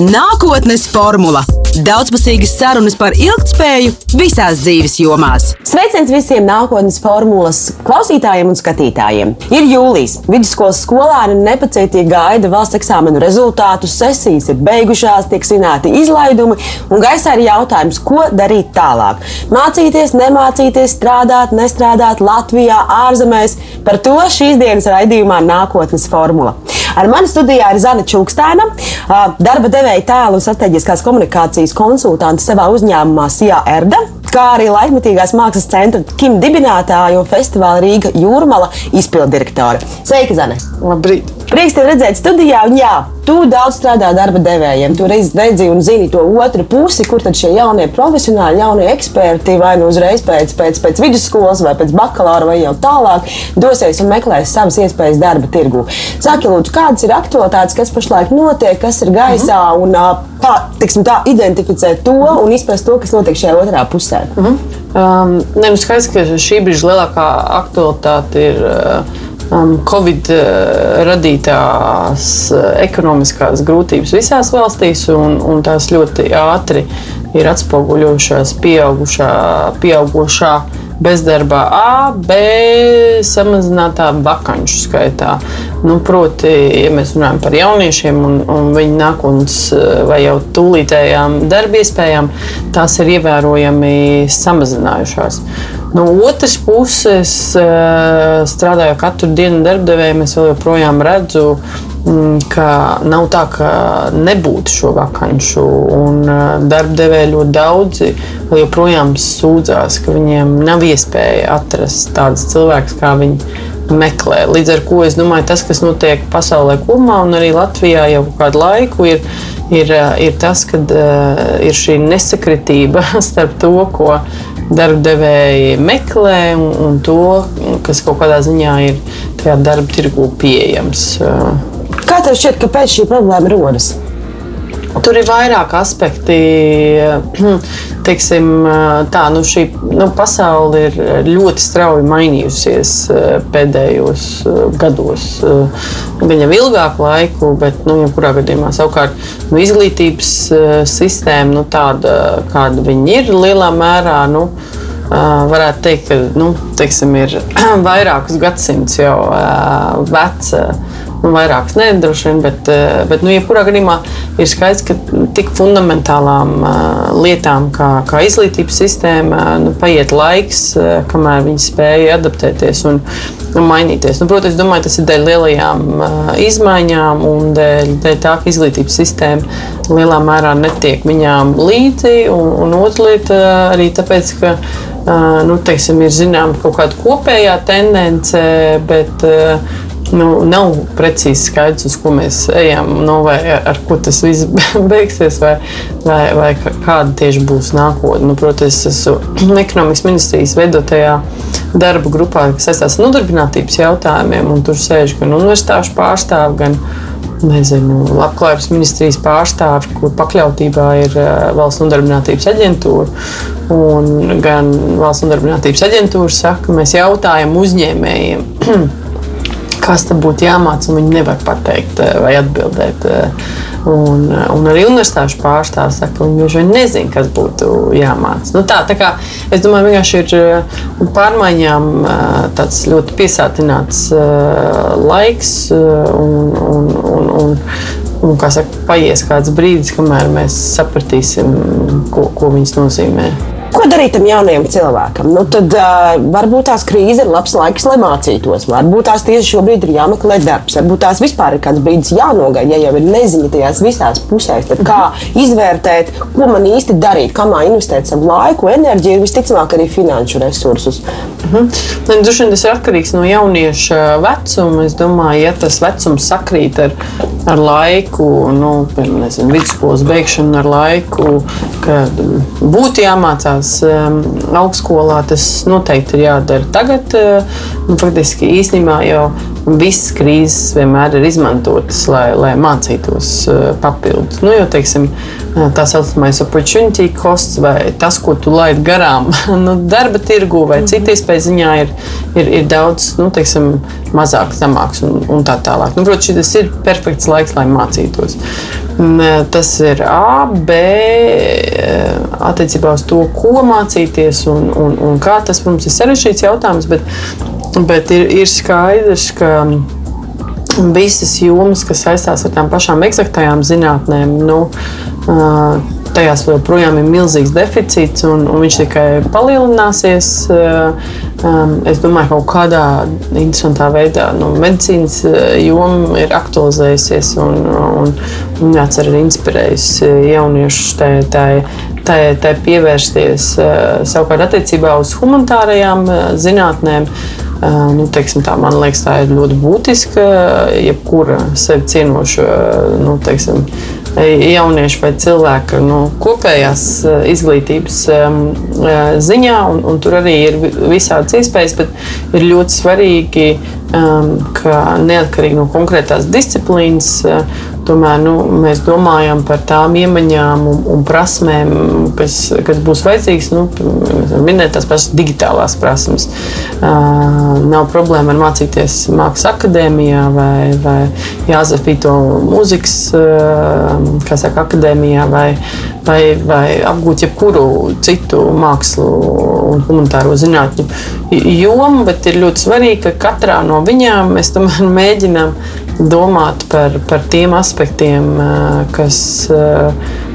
Nākotnes formula - daudzpusīgas sarunas par ilgspēju visās dzīves jomās. Sveiciens visiem nākotnes formulas klausītājiem un skatītājiem. Ir jūlijas. Vidusskolas skolēni nepacietīgi gaida valsts eksāmenu rezultātus, sesijas ir beigušās, tiek svinēti izlaidumi, un gaisā ir jautājums, ko darīt tālāk. Mācīties, nemācīties, strādāt, nestrādāt Latvijā, ārzemēs. Par to šīs dienas raidījumā nākotnes formula. Ar mani studijā ir Zana Čukstēna, darba devēja tēlu un strateģiskās komunikācijas konsultante savā uzņēmumā Sijā Erda, kā arī laikmatīgās mākslas centra Kim dibinātāja un festivāla Rīga Jūrmala izpildirektore. Sveika, Zane! Labrīt! Prieks tev redzēt studijā, un jā, tu daudz strādā darba devējiem. Tu redzi un zini to otru pusi, kur tad šie jaunie profesionāļi, jaunie eksperti vai nu uzreiz pēc, pēc, pēc vidusskolas vai pēc bakalaura vai jau tālāk dosies un meklēs savas iespējas darba tirgu. Saki, lūdzu, kādas ir aktualitātes, kas pašlaik notiek, kas ir gaisā, un tā, tiksim, tā identificēt to un izprast to, kas notiek šajā otrā pusē. Mm -hmm. um, ne, nu skaidrs, ka šī brīža lielākā aktualitāte ir. Uh, um, Covid uh, radītās uh, ekonomiskās grūtības visās valstīs, un, un tās ļoti ātri ir atspoguļojušās pieaugušā, pieaugušā bezdarbā, A, B, samazinātā vakanču skaitā. Nu, proti, ja mēs runājam par jauniešiem un, un viņu nākotnes vai jau tūlītējām darba iespējām, tās ir ievērojami samazinājušās. No otras puses, eh, strādājot katru dienu darbdevējiem, es joprojām redzu, mm, ka nav tā, ka nebūtu šo vakanču. Eh, darbdevēji ļoti daudzi joprojām sūdzās, ka viņiem nav iespēja atrast tādus cilvēkus, kā viņi meklē. Līdz ar to es domāju, tas, kas notiek pasaulē kopumā un arī Latvijā jau kādu laiku, ir, ir, eh, ir tas, ka uh, ir šī nesakritība starp to, ko darbdevēji meklē un, un to, kas kaut kādā ziņā ir tajā darba tirgū pieejams. Kā tev šķiet, kāpēc šī problēma rodas? Tur ir vairāk aspekti. Teiksim, tā, nu šī nu, pasaule ir ļoti strauji mainījusies pēdējos gados. Gan jau ilgāku laiku, bet, nu, jebkurā gadījumā, savukārt, nu, izglītības sistēma, nu, tāda, kāda viņi ir, lielā mērā. Nu, Varētu teikt, ka nu, teiksim, ir vairākus gadsimtus jau veca nu, vairākas nē, droši vien, bet, eh, bet nu, jebkurā gadījumā ir skaidrs, ka tik fundamentālām uh, lietām kā, kā izglītības sistēma nu, paiet laiks, uh, kamēr viņi spēja adaptēties un, un mainīties. Nu, protams, es domāju, tas ir dēļ lielajām uh, izmaiņām un dēļ, dēļ tā, ka izglītības sistēma lielā mērā netiek viņām līdzi. Un, un otra lieta arī tāpēc, ka nu, teiksim, ir zināma kaut kāda kopējā tendence, bet nu, nav precīzi skaidrs, uz ko mēs ejam, nu, vai ar ko tas viss beigsies, vai, vai, vai kāda tieši būs nākotne. Nu, Protams, es esmu ekonomikas ministrijas veidotajā darba grupā, kas saistās ar nodarbinātības jautājumiem, un tur sēž gan universitāšu pārstāvi, gan nezinu, labklājības ministrijas pārstāvi, kur pakļautībā ir eh, valsts nodarbinātības aģentūra. Un gan valsts nodarbinātības aģentūra saka, ka mēs jautājam uzņēmējiem, kas tam būtu jāmācās, un viņi nevar pateikt eh, vai atbildēt. Eh, un, eh, un arī universitāšu pārstāvji saka, ka viņi bieži vien nezina, kas būtu jāmācās. Nu, tā, tā kā, es domāju, vienkārši ir pārmaiņām tāds ļoti piesātināts laiks, un, un, un, un, un kā saka, paies kāds brīdis, kamēr mēs sapratīsim, ko, ko viņas nozīmē. Ko darīt tam jaunajam cilvēkam? Nu, tad uh, varbūt tās krīze ir labs laiks, lai mācītos. Varbūt tās tieši šobrīd ir jāmeklē darbs. Varbūt tās vispār ir kāds brīdis jānogaida, ja jau ir neziņa tajās visās pusēs. Tad kā izvērtēt, ko man īsti darīt, kā investēt savu laiku, enerģiju visticamāk arī finanšu resursus? Mhm. Droši vien tas ir atkarīgs no jaunieša vecuma. Es domāju, ja tas vecums sakrīt ar, ar laiku, nu, piemēram, vidusskolas beigšanu, ar laiku, kad būtu jāmācās mācās augstskolā, tas noteikti ir jādara tagad. Uh, nu, faktiski īstenībā jau visas krīzes vienmēr ir izmantotas, lai, lai mācītos uh, papildus. Nu, jo, teiksim, uh, tā saucamais opportunity costs vai tas, ko tu laid garām nu, darba tirgu vai mm -hmm. citu iespēju ziņā, ir, ir, ir daudz nu, teiksim, mazāk, zemāks un, un tā tālāk. Nu, protams, šis ir perfekts laiks, lai mācītos. Tas ir A, B, attiecībā uz to, ko mācīties un, un, un kā tas mums ir sarežģīts jautājums. Bet, bet ir, ir skaidrs, ka visas jomas, kas saistās ar tām pašām eksaktajām zinātnēm, nu, tajās joprojām ir milzīgs deficīts, un, un viņš tikai palielināsies. Es domāju, ka kaut kādā interesantā veidā nu, medicīnas joma ir aktualizējusies un, un, un jācer arī inspirējusi jauniešus tai, pievērsties savukārt attiecībā uz humanitārajām zinātnēm. Nu, teiksim, tā, man liekas, tā ir ļoti būtiska. Jebkura sevi cienoša nu, teiksim, jauniešu vai cilvēku nu, kopējās izglītības ziņā, un, un tur arī ir visādas iespējas, bet ir ļoti svarīgi, ka neatkarīgi no konkrētās disciplīnas, Tomēr nu, mēs domājam par tām iemaņām un, un prasmēm, kas, kas būs vajadzīgas. Nu, minēt tās pašas digitālās prasmes. Uh, nav problēma ar mācīties mākslas akadēmijā vai, vai Jāzefīto mūzikas uh, saka, akadēmijā vai, vai, vai apgūt jebkuru citu mākslu un humanitāro zinātņu jomu, bet ir ļoti svarīgi, ka katrā no viņām mēs tomēr mēģinām domāt par, par tiem aspektiem, kas,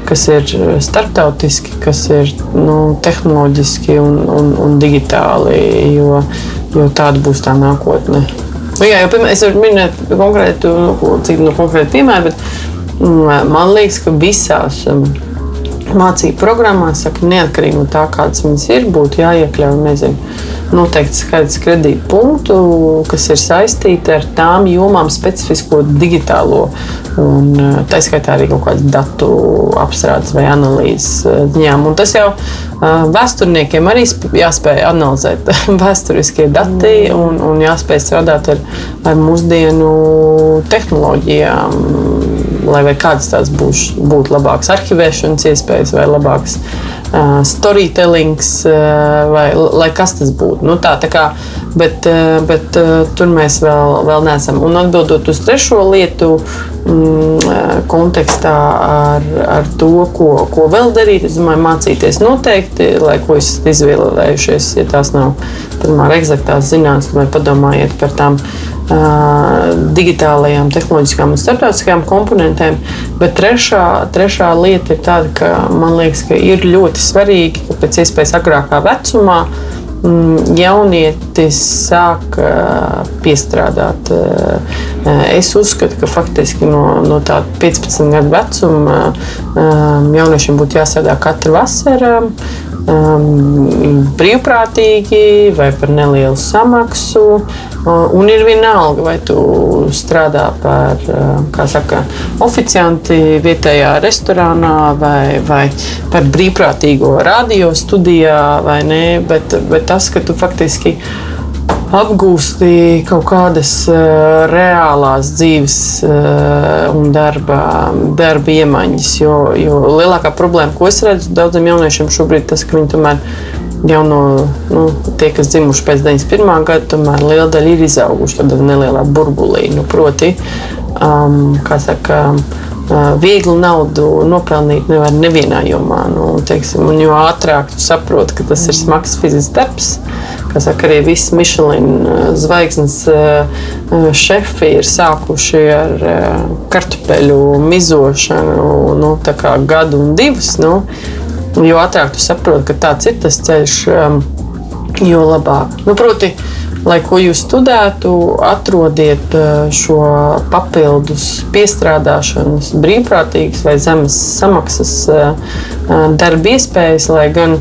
kas ir starptautiski, kas ir nu, tehnoloģiski un, un, un digitāli, jo, jo tāda būs tā nākotne. Nu, jā, jau, piemēram, es varu minēt konkrētu, nu, nu, konkrētu piemēru, bet mm, man liekas, ka visās mācību programmās, saka, neatkarīgi no tā, kādas viņas ir, būtu jāiekļauj nezinu, noteikti skaidrs kredītu punktu, kas ir saistīti ar tām jomām specifisko digitālo. Un, eh, tā skaitā arī kaut kādas datu apstrādes vai analīzes eh, ziņām. Un tas jau eh, vēsturniekiem arī jāspēj analizēt vēsturiskie dati un, un jāspēj strādāt ar, ar mūsdienu tehnoloģijām lai vai kādas tās būs, būtu labākas arhivēšanas iespējas vai labāks uh, storytellings, uh, vai lai kas tas būtu. Nu, tā, tā kā, bet uh, bet uh, tur mēs vēl, vēl neesam. Un atbildot uz trešo lietu, mm, kontekstā ar, ar to, ko, ko vēl darīt, es domāju, mācīties noteikti, lai ko esat izvēlējušies, ja tās nav tomēr eksaktās zinātnes, tomēr padomājiet par tām digitālajām, tehnoloģiskām un starptautiskajām komponentēm. Bet trešā, trešā lieta ir tāda, ka man liekas, ka ir ļoti svarīgi, ka pēc iespējas agrākā vecumā mm, jaunietis sāk piestrādāt. Es uzskatu, ka faktiski no, no tāda 15 gadu vecuma jauniešiem būtu jāstrādā katru vasaru um, brīvprātīgi vai par nelielu samaksu. Uh, un ir vienalga, vai tu strādā par uh, saka, oficianti vietējā restorānā vai, vai par brīvprātīgo radio studijā, vai ne. Bet, bet tas, ka tu faktiski apgūsti kaut kādas uh, reālās dzīves uh, un darba, darba iemaņas. Jo, jo lielākā problēma, ko es redzu daudziem jauniešiem šobrīd, tas, ka viņi tomēr jau no nu, tie, kas dzimuši pēc 91. gada, tomēr liela daļa ir izauguši tādā nelielā burbulī. Nu, proti, um, kā saka, uh, viegli naudu nopelnīt nevar nevienā jomā. Nu, teiksim, un jo ātrāk tu saproti, ka tas ir smags fizisks darbs, saka, arī visi Michelina zvaigznes šefi ir sākuši ar kartupeļu mizošanu nu, gadu un divus. Nu, jo ātrāk tu saproti, ka tāds ir tas ceļš, jo labāk. Nu, proti, lai ko jūs studētu, atrodiet šo papildus piestrādāšanas, brīvprātīgas vai zemes samaksas darba iespējas, lai gan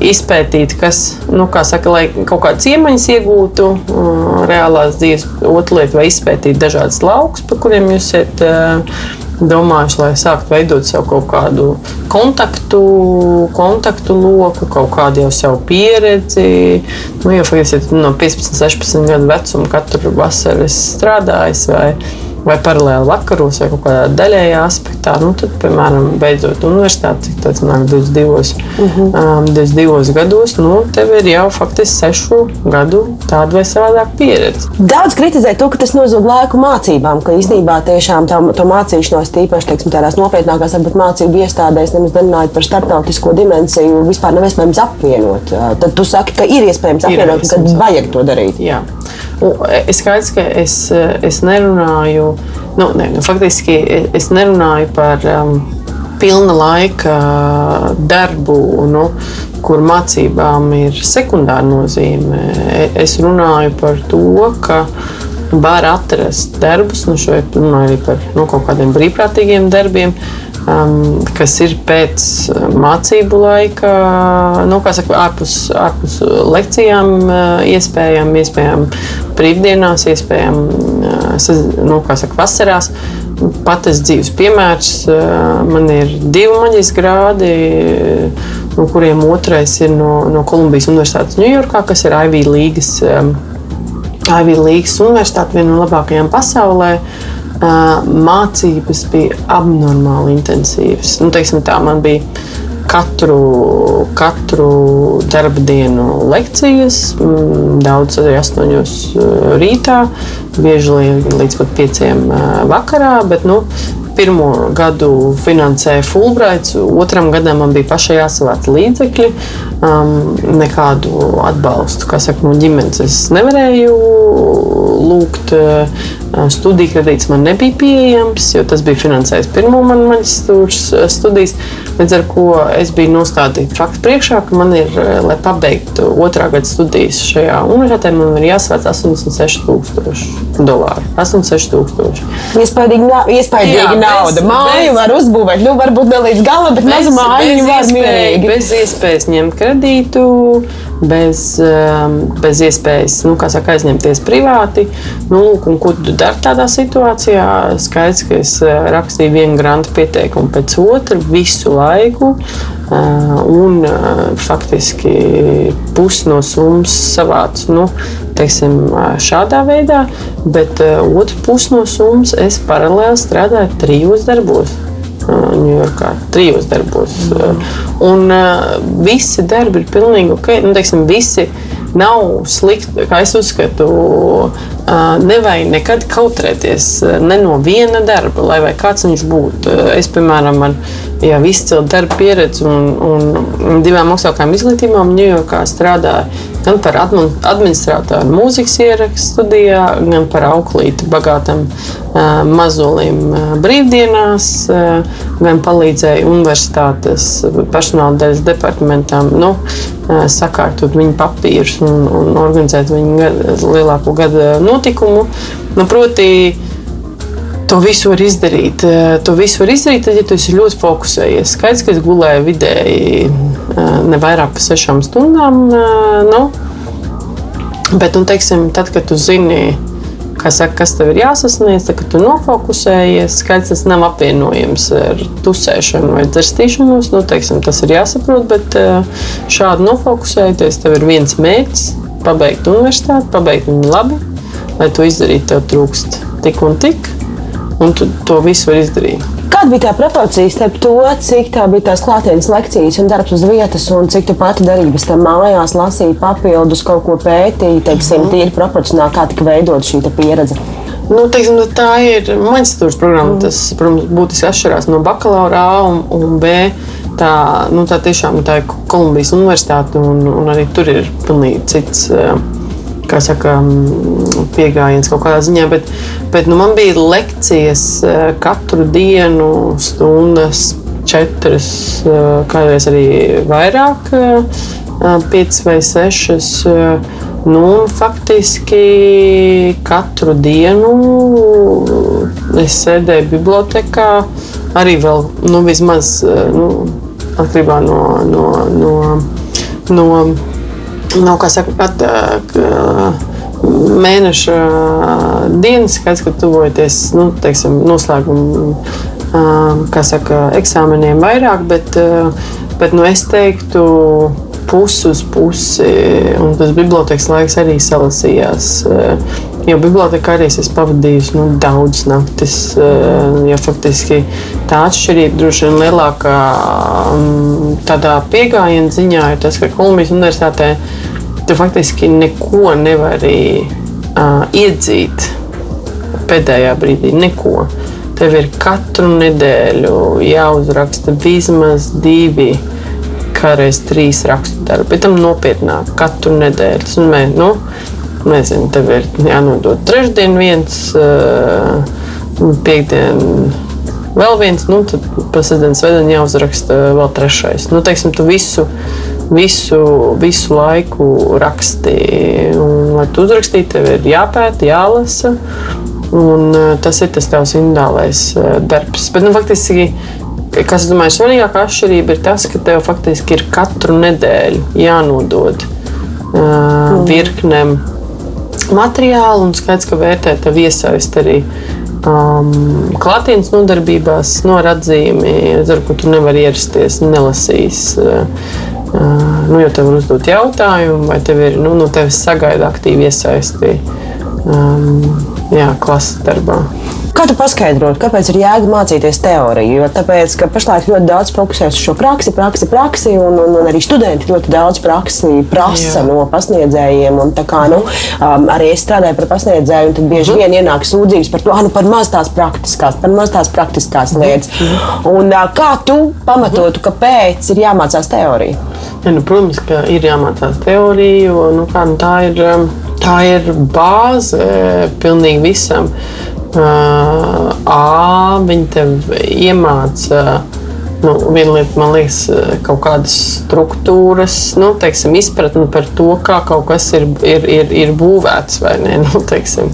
izpētīt, kas, nu, kā saka, lai kaut kādas iemaņas iegūtu reālās dzīves. Otra lieta, vai izpētīt dažādas laukus, par kuriem jūs esat domājuši, lai sāktu veidot sev kaut kādu kontaktu, kontaktu loku, kaut kādu jau savu pieredzi. Nu, ja faktiski no 15, 16 gadu vecuma katru vasaru strādājis vai, vai paralēli vakaros, vai kaut kādā daļējā aspektā. Nu, tad, piemēram, beidzot universitāti, cik tas nāk 22, uh -huh. um, 22 gados, nu, tev ir jau faktiski 6 gadu tāda vai savādāka pieredze. Daudz kritizē to, ka tas nozog laiku mācībām, ka īstenībā tiešām tā, to mācīšanos, tīpaši teiksim, tādās nopietnākās varbūt, mācību iestādēs, nemaz nerunājot par starptautisko dimensiju, vispār nav iespējams apvienot. Tad tu saki, ka ir iespējams apvienot, ir iespējams kad vajag to darīt. Jā. Es skaidrs, ka es, es nerunāju, nu, ne, nu, faktiski es nerunāju par um, pilna laika darbu, nu, kur mācībām ir sekundāra nozīme. Es runāju par to, ka var atrast darbus, nu, šeit runāju arī par nu, kaut kādiem brīvprātīgiem darbiem, um, kas ir pēc mācību laika, nu, saka, ārpus, ārpus lekcijām, uh, iespējām, iespējām brīvdienās, iespējām uh, nu, saka, vasarās. Pat tas dzīves piemērs. Uh, man ir divi maģijas grādi, no kuriem otrais ir no, no Kolumbijas Universitātes Ņujorkā, kas ir Ivy Līgas. Um, Ivy Līgas universitāte, viena no labākajām pasaulē. Uh, mācības bija abnormāli intensīvas. Nu, teiksim, tā man bija katru, katru darba dienu lekcijas, daudz arī astoņos rītā, bieži līdz pat pieciem vakarā. Bet, nu, pirmo gadu finansēja Fulbrights, otram gadam man bija pašai jāsavāc līdzekļi. Um, nekādu atbalstu saka, no ģimenes es nevarēju lūgt. Uh, studiju kredīts man nebija pieejams, jo tas bija finansējis pirmo manu maģistrāts studijas. Līdz ar to es biju nostādīta faktu priekšā, ka man ir, lai pabeigtu otrā gada studijas šajā universitātē, man ir jāsvēc 86,000 dolāru. 86,000. Iespējams, iespējīgi nauda. Māju var uzbūvēt, nu, varbūt ne līdz galam, bet mazu māju var mierīgi. Bez iespējas ņemt kredītu, bez, bez iespējas, nu, kā saka, aizņemties privāti. Nu, lūk, ko tu dari tādā situācijā? Skaidrs, ka es rakstīju vienu grantu pieteikumu pēc otra visu laiku. Uh, un uh, faktiski pusi no summas savācu nu, teiksim, šādā veidā, bet otru pusi no summas es paralēli strādāju trijos darbos. Ņujorkā, trijos darbos. Mm. Un uh, visi darbi ir pilnīgi ok. Nu, teiksim, visi nav slikti, kā es uzskatu. Uh, nevajag nekad kautrēties ne no viena darba, lai kāds viņš būtu. Es, piemēram, ar jau izcilu darba pieredzi un, un divām augstākām izglītībām Ņujorkā strādāju gan par administratoru mūzikas ierakstu studijā, gan par auklīti bagātam mazolim uh, brīvdienās, gan palīdzēju universitātes personāla daļas departamentam nu, sakārtot viņu papīrus un, un organizēt viņu gada, lielāko gada notikumu. Nu, proti, To visu var izdarīt. To visu var izdarīt, tad, ja tu esi ļoti fokusējies. Skaidrs, ka es gulēju vidēji ne vairāk par sešām stundām. Nu, bet, nu, teiksim, tad, kad tu zini, saka, kas tev ir jāsasniedz, tad, kad tu nofokusējies, skaidrs, tas nav apvienojams ar tusēšanu vai dzirstīšanos. Nu, teiksim, tas ir jāsaprot, bet šādi nofokusēties, tev ir viens mērķis - pabeigt universitāti, pabeigt viņu labi. Lai to izdarītu, tev trūkst tik un tik un to visu var izdarīt. Kāda bija tā proporcija starp to, cik tā bija tās klātienes lekcijas un darbs uz vietas, un cik tu pati darīji bez tam mājās, lasīji papildus, kaut ko pētīji, teiksim, mm. tīri proporcionāli, kā tika veidot šī pieredze? Nu, teiksim, nu, tā ir maģistrāts programma. Mm. Tas, protams, būtiski atšķirās no bakalaura A un, un B. Tā, nu, tā tiešām tā ir Kolumbijas universitāte, un, un arī tur ir pilnīgi cits. Uh, kā saka, pieejams kaut kādā ziņā. Bet, bet nu, man bija lekcijas eh, katru dienu, stundas, četras, eh, kādreiz arī vairāk, eh, piecas vai sešas. Nu, faktiski katru dienu es sēdēju bibliotekā, arī vēl nu, vismaz nu, atkarībā no, no, no, no nav kā saka, pat mēneša dienas, kad, tuvojaties nu, teiksim, noslēgumu saka, eksāmeniem vairāk, bet, bet nu, es teiktu, pusi uz pusi, un tas bibliotekas laiks arī salasījās Jo bibliotekārijas es pavadīju nu, daudz naktis. Jo faktiski tā atšķirība droši vien lielākā mm, tādā pieejamā ziņā ir tas, ka Kolumbijas Universitātē tu faktiski neko nevari uh, iedzīt pēdējā brīdī. Neko. Tev ir katru nedēļu jāuzraksta vismaz divi, kā reizes trīs rakstu darbi. Bet tam nopietnāk, katru nedēļu. Tas nozīmē, nu, nezinu, tev ir jānodod trešdien viens, piekdien vēl viens, nu, tad pasēdienas veidā jāuzraksta vēl trešais. Nu, teiksim, tu visu visu, visu laiku raksti. Un, lai tu uzrakstītu, tev ir jāpēta, jālasa. Un, tas ir tas tavs individuālais darbs. Bet, nu, faktiski, kas man ir svarīgākā atšķirība, ir tas, ka tev faktiski ir katru nedēļu jānodod uh, mm. virknēm materiālu un skaidrs, ka vērtē tev iesaist arī um, klātienes nodarbībās, no atzīmi, ar ko tu nevari ierasties, nelasīs. Uh, uh, nu, jo tev var uzdot jautājumu, vai tev ir nu, no tevis sagaida aktīvi iesaisti um, jā, klases darbā. Kā tu paskaidrotu, kāpēc ir jēga mācīties teoriju? Jo tāpēc, ka pašlaik ļoti daudz fokusēs uz šo praksi, praksi, praksi, un, un, un arī studenti ļoti daudz praksi prasa Jā. no pasniedzējiem. Un, kā, nu, um, arī es strādāju par pasniedzēju, un tad bieži vien ienāk sūdzības par to, ah, nu, par maz tās praktiskās, par maz tās praktiskās lietas. Un, uh, kā tu pamatotu, kāpēc ir jāmācās teorija? Ja, nu, protams, ka ir jāmācās teorija, jo nu, kā, nu, tā ir. Um, tā ir bāze pilnīgi visam. A, viņi tev iemāca. Nu, viena lieta, man liekas, kaut kādas struktūras, nu, teiksim, izpratni par to, kā kaut kas ir, ir, ir, ir būvēts vai nē. Nu, teiksim,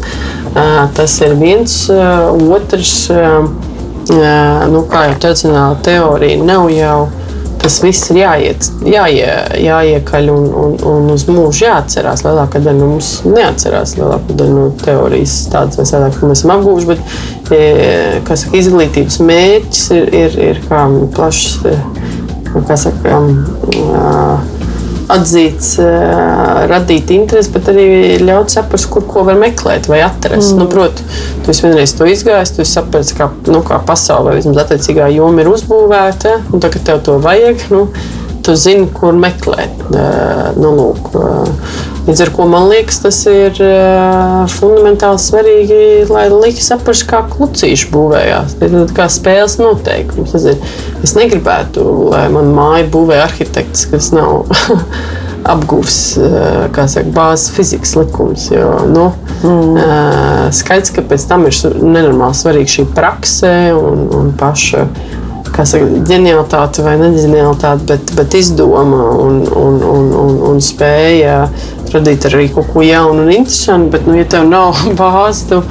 tas ir viens, otrs, nu, kā jau tradicionāla teorija, nav jau tas viss ir jāiet, jāie, jāiekaļ un, un, un uz mūžu jāatcerās. Lielākā daļa no mums neatcerās, lielākā daļa no teorijas tādas vai savādāk, ko mēs esam apgūši. Bet, e, saka, izglītības mērķis ir, ir, ir kā plašs, e, kā saka, atzīts, radīt interesi, bet arī ļaut saprast, kur ko var meklēt vai atrast. Mm. Nu, Protams, tu esi vienreiz to izgājis, tu saprati, kā, nu, kā pasaulē vismaz attiecīgā joma ir uzbūvēta, un tagad tev to vajag. Nu, tu zini, kur meklēt. Nu, lūk, līdz ar to man liekas, tas ir fundamentāli svarīgi, lai likt saprast, kā klucīši būvējās. Ir kā spēles noteikums. Es negribētu, lai man māja būvē arhitekts, kas nav. apgūs saka, bāzes fizikas likums. Jo, nu, mm. Skaidrs, ka pēc tam ir nenormāli svarīga šī prakse un, un paša saka, ģenialitāte vai neģenialitāte, bet, bet izdoma un, un, un, un, un spēja radīt arī kaut ko jaunu un interesantu. Bet, nu, ja tev nav bāzes, tad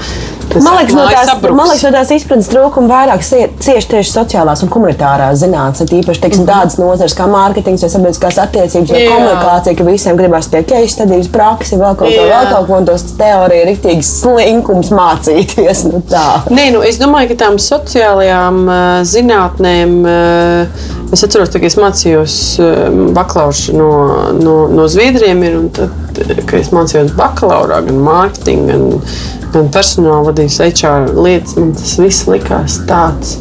Man liekas, no tās, man liekas, no tās izpratnes trūkuma vairāk cieši tieši sociālās un komunitārās zinātnes. Īpaši teiksim, mm -hmm. tādas nozares kā mārketings, vai sabiedriskās attiecības, vai komunikācija, ka visiem gribās tie case studijas, praksi, vēl kaut ko, Jā. vēl kaut ko, un tos teorija ir rīktīgi slinkums mācīties. Nu, tā. Nē, nu, es domāju, ka tām sociālajām uh, zinātnēm. Uh, Es atceros, ka es mācījos bakalaura no, no, no Zviedriem, ir, un tad, kad es mācījos bakalaurā, gan mārketinga, gan gan personāla vadības HR lietas, man tas viss likās tāds.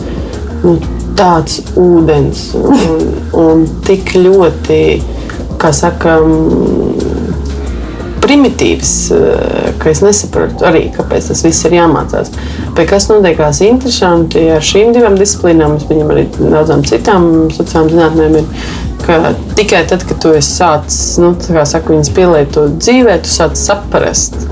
Nu, tāds ūdens un, un tik ļoti, kā saka, primitīvs, ka es nesaprotu arī, kāpēc tas viss ir jāmācās. Bet kas notiekās interesanti ar šīm divām disciplīnām, viņam arī daudzām citām sociālām zinātnēm, ir, ka tikai tad, kad tu esi sācis, nu, saka, viņas pielietot dzīvē, tu sāc saprast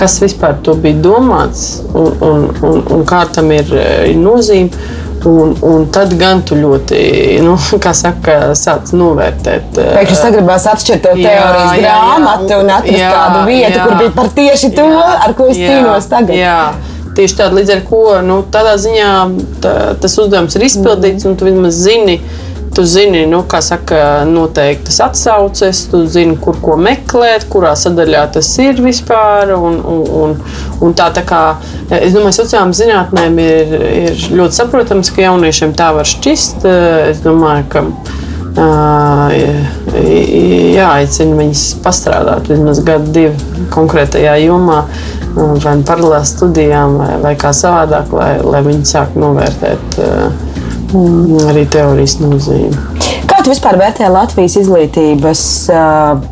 kas vispār bija domāts un, un, un, un kā tam ir, ir nozīme. Un, un tad gan tu ļoti, nu, kā saka, sāc novērtēt. Pēkšņi sagribās atšķirt to teorijas jā, grāmatu jā, un atrast jā, tādu vietu, jā, kur bija par tieši to, jā, ar ko es jā, cīnos tagad. Jā. Tieši tādā līdz ar ko nu, tādā ziņā tā, tas uzdevums ir izpildīts, un tu vismaz zini, uh, Tu zini, nu, kā saka, noteiktas atsauces, tu zini, kur ko meklēt, kurā sadaļā tas ir vispār. Un, un, un, un tā, tā kā, es domāju, sociālām zinātnēm ir, ir ļoti saprotams, ka jauniešiem tā var šķist. Es domāju, ka jāaicina viņus pastrādāt vismaz gadu, divu konkrētajā jomā. vai nu paralēli studijām, vai, vai kā savādāk, lai, lai viņi sāk novērtēt mm. arī teorijas nozīmi. Kā tu vispār vērtē Latvijas izglītības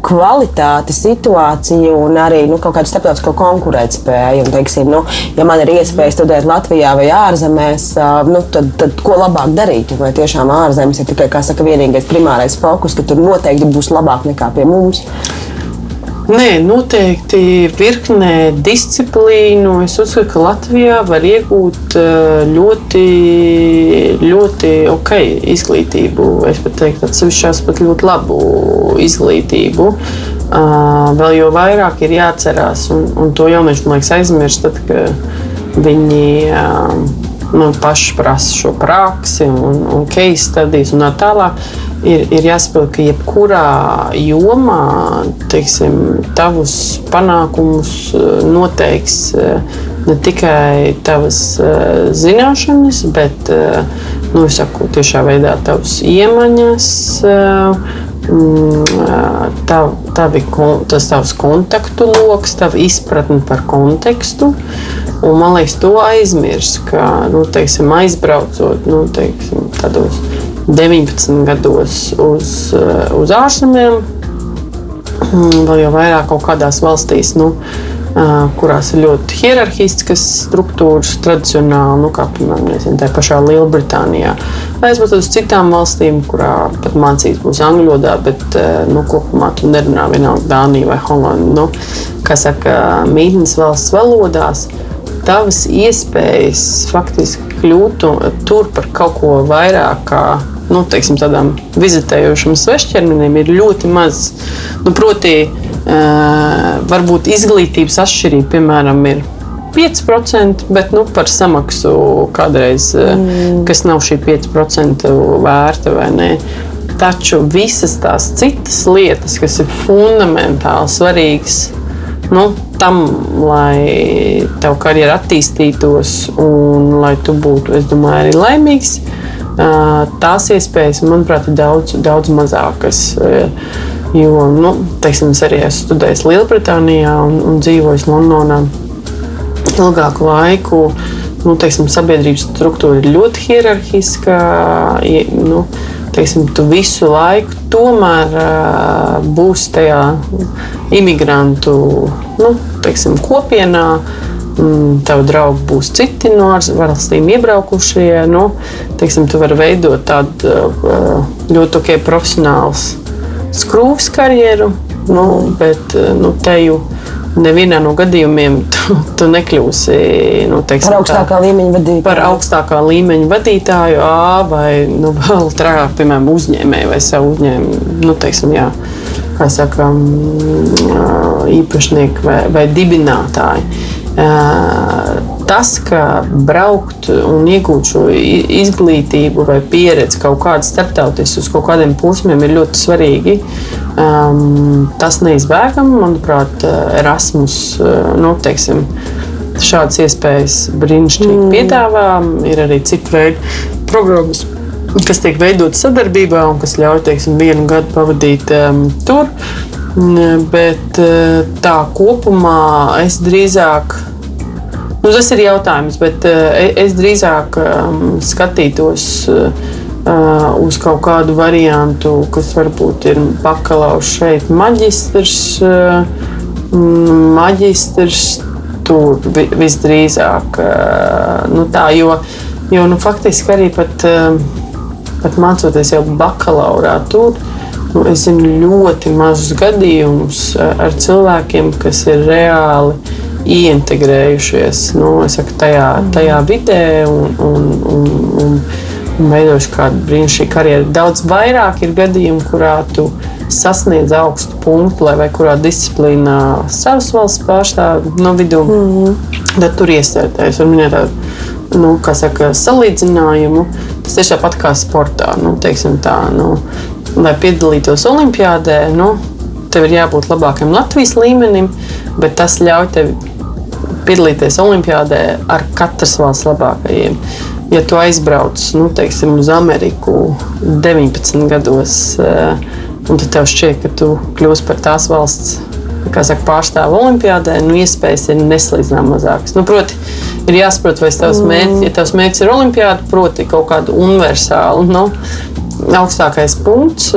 kvalitāti, situāciju un arī nu, kaut kādu starptautisko konkurētspēju? Teiksim, nu, ja man ir iespēja studēt Latvijā vai ārzemēs, nu, tad, tad ko labāk darīt? Vai tiešām ārzemes ir tikai saka, vienīgais primārais fokus, ka tur noteikti būs labāk nekā pie mums? Nē, noteikti virknē disciplīnu. Es uzskatu, ka Latvijā var iegūt eh, ļoti, ļoti ok izglītību. Es pat teiktu, atsevišķās pat ļoti labu izglītību. Uh, vēl jau vairāk ir jāatcerās, un, un to jaunieši man liekas aizmirst, tad, kad viņi uh, nu, paši prasa šo praksi un, un case studijas un tā tālāk ir, ir jāsaprot, ka jebkurā jomā teiksim, tavus panākumus eh, noteiks eh, ne tikai tavas eh, zināšanas, bet nu, saku, tiešā veidā tavas iemaņas. Mm, tav, tavi, tas tavs kontaktu lokus, tava izpratne par kontekstu. Un, man liekas, to aizmirst, ka nu, teiksim, aizbraucot nu, teiksim, tādos 19 gados uz, eh, uz ārzemēm, mm, vēl jau vairāk kaut kādās valstīs. Nu, eh, kurās ir ļoti hierarhiskas struktūras, tradicionāli, nu, kā piemēram nezinu, tā pašā Lielbritānijā. Aizbraukt uz citām valstīm, kurā pat mācīs būs angļu valodā, bet eh, nu, kopumā tu nerunā vienalga Dānija vai Holanda. Nu, kā saka, mītnes valsts valodās, tavas iespējas faktiski kļūt tur par kaut ko vairāk kā nu, teiksim, tādām vizitējošām svešķermenim ir ļoti maz. Nu, proti, uh, varbūt izglītības atšķirība, piemēram, ir 5%, bet nu, par samaksu kādreiz, mm. kas nav šī 5% vērta vai nē. Taču visas tās citas lietas, kas ir fundamentāli svarīgas nu, tam, lai tev karjera attīstītos un lai tu būtu, es domāju, arī laimīgs, tās iespējas, manuprāt, ir daudz, daudz mazākas. Jo, nu, teiksim, es arī esmu studējis Lielbritānijā un, un dzīvojis Londonā ilgāku laiku. Nu, teiksim, sabiedrības struktūra ir ļoti hierarhiska. Nu, teiksim, tu visu laiku tomēr uh, būsi tajā imigrantu nu, teiksim, kopienā. Mm, Tev draugi būs citi no ārvalstīm iebraukušie. Nu, teiksim, tu vari veidot tādu uh, ļoti okay, profesionālu skrūves karjeru, nu, bet uh, nu, teju nevienā no gadījumiem tu, tu nekļūsi nu, teiksim, par augstākā tā, līmeņa vadītāju. Par augstākā līmeņa vadītāju, A, vai nu, vēl trakāk, piemēram, uzņēmēju vai savu uzņēmumu. Nu, teiksim, jā, kā saka, mm, īpašnieki vai, vai dibinātāji tas, ka braukt un iegūt šo izglītību vai pieredzi kaut kādā starptautiskā, uz kaut kādiem posmiem ir ļoti svarīgi. Um, tas neizbēgami, manuprāt, Erasmus nu, teiksim, šādas iespējas brīnišķīgi mm. piedāvā. Ir arī citu veidu programmas, kas tiek veidotas sadarbībā un kas ļauj teiksim, vienu gadu pavadīt um, tur. Bet tā kopumā es drīzāk Nu, tas ir jautājums, bet uh, es drīzāk um, skatītos uh, uz kaut kādu variantu, kas varbūt ir bakalaurs šeit, maģistrs, maģistrs tur visdrīzāk. Nu, tā, jo, jo nu, faktiski arī pat, pat mācoties jau bakalaurā tur. Nu, es zinu ļoti mazus gadījumus ar cilvēkiem, kas ir reāli ieintegrējušies nu, saku, tajā, tajā vidē un, un, un, un, un veidojuši kādu brīnišķīgu karjeru. Daudz vairāk ir gadījumu, kurā tu sasniedz augstu punktu, lai vai kurā disciplīnā savas valsts pārstāvja no vidū, mm -hmm. tad tur iesaistīties. Var minēt tādu nu, saka, salīdzinājumu. Tas ir tāpat kā sportā. Nu, tā, nu, lai piedalītos Olimpijādē, nu, tev ir jābūt labākam Latvijas līmenim, bet tas ļauj tev piedalīties Olimpijādē ar katras valsts labākajiem. Ja tu aizbrauc nu, teiksim, uz Ameriku 19 gados, eh, un tad tev šķiet, ka tu kļūsi par tās valsts saka, pārstāv olimpiādē, nu, iespējas ir neslīdzinām mazākas. Nu, proti, ir jāsaprot, vai tavs mērķis, ja tavs mērķis ir olimpiāda, proti, kaut kādu universālu, nu, augstākais punkts.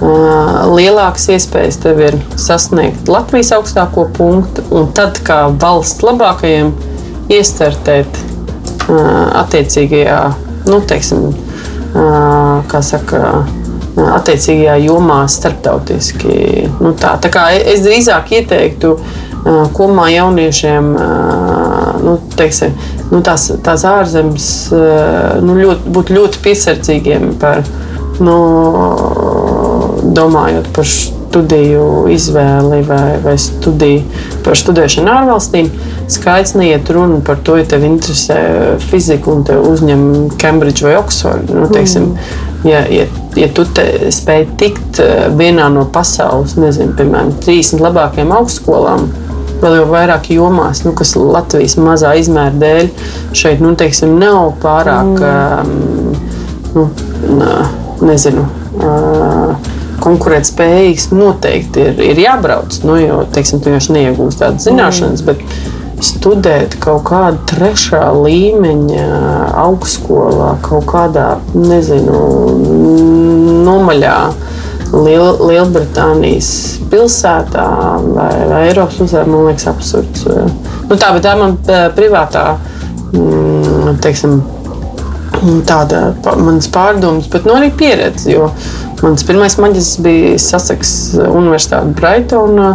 Lielākas iespējas tev ir sasniegt Latvijas augstāko punktu, un tad, kā valsts labākajiem, iestartēt attiecīgajā, nu, teiksim, kā saka, attiecīgajā jomā starptautiski. Nu, tā, tā kā es drīzāk ieteiktu kopumā jauniešiem nu, teiksim, nu, tās, tās ārzemes nu, ļoti, būt ļoti piesardzīgiem par, nu, domājot par studiju izvēli vai, vai studiju, par studēšanu ārvalstīm. Skaidrs, neiet runa par to, ja tev interesē fizika un te uzņem Cambridge vai Oxford. Nu, teiksim, mm ja, ja, ja tu spēj tikt eh, vienā no pasaules, nezinu, piemēram, 30 labākajām augstskolām, vēl jau vairāk jomās, nu, kas Latvijas mazā izmēra dēļ šeit nu, teiksim, nav pārāk, mm. um, nu, nezinu. Uh, Konkurētspējīgs noteikti ir, ir jābrauc, nu, jo teiksim, tu jau neiegūsi tādas zināšanas. Mm. Bet, studēt kaut kādā trešā līmeņa augstskolā, kaut kādā, nezinu, nomaļā. Liel, Lielbritānijas pilsētā vai, vai Eiropas pilsētā, man liekas, absurds. Nu, tā, tā ir man privātā, mm, teiksim, tāda manas pārdomas, bet nu, arī pieredze. Jo mans pirmais maģis bija Sasaks Universitāte Brightonā.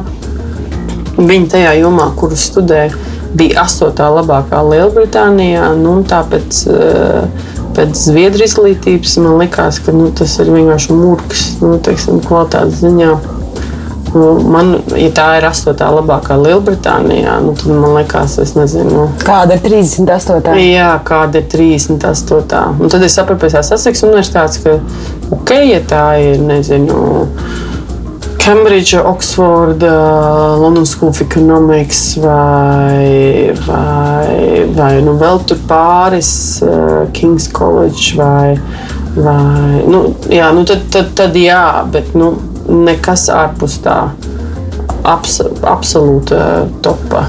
Viņa tajā jomā, kuru studēja, bija astotā labākā Lielbritānijā. Nu, tāpēc eh, pēc zviedru izglītības man likās, ka nu, tas ir vienkārši mūks, nu, teiksim, kvalitātes ziņā. Nu, man, ja tā ir astotā labākā Lielbritānijā, nu, tad man liekas, es nezinu. Kāda ir 38? Jā, kāda ir 38. Un tad es sapratu pēc Saseks universitātes, ka ok, ja tā ir, nezinu Cambridge, Oxford, uh, London School of Economics vai, vai, vai nu vēl tur pāris uh, King's College vai, vai nu, jā, nu tad, tad, tad jā, bet nu, nekas ārpus tā abs, absolūta topa.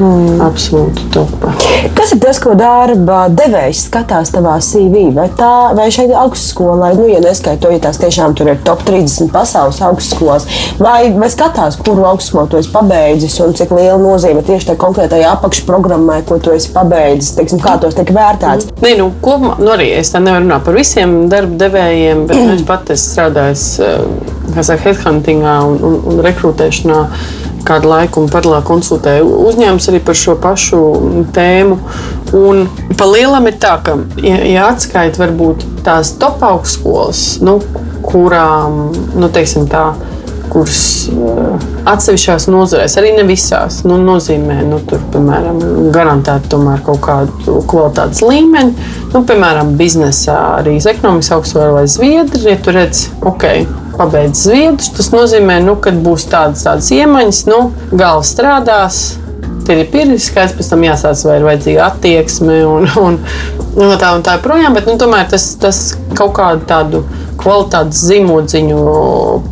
Mm. Absolūti topa. Kas ir tas, ko darba devējs skatās tavā CV? Vai, tā, vai šeit augstskolā, nu, ja neskaitot, ja tās tiešām tur ir top 30 pasaules augstskolas, vai, vai skatās, kuru augstskolu tu esi pabeidzis un cik liela nozīme tieši tajā konkrētajā apakšprogrammai, ko tu esi pabeidzis, teiksim, kā tos tiek vērtēts? Mm. Nē, nu, kopumā, nu arī es tā nevaru runāt par visiem darba devējiem, bet mm. es pat esmu strādājis, eh, kā saka, headhuntingā un, un, un rekrutēšanā kādu laiku un paralēli konsultēju uzņēmumus arī par šo pašu tēmu. Un pa lielam ir tā, ka, ja, ja atskaita varbūt tās top augstskolas, nu, kurām, nu, teiksim tā, kuras uh, atsevišķās nozarēs, arī ne visās, nu, nozīmē, nu, tur, piemēram, garantēt tomēr kaut kādu kvalitātes līmeni. Nu, piemēram, biznesā arī ekonomikas augstskola vai zviedri, ja tu redz, ok, pabeidz zviedrus, tas nozīmē, nu, ka būs tādas, tādas iemaņas, nu, galva strādās. Ir pieredzes, skaidrs, pēc tam jāsāc, vai ir vajadzīga attieksme un, un, un tā un tā joprojām. Bet nu, tomēr tas, tas kaut kādu tādu kvalitātes zīmodziņu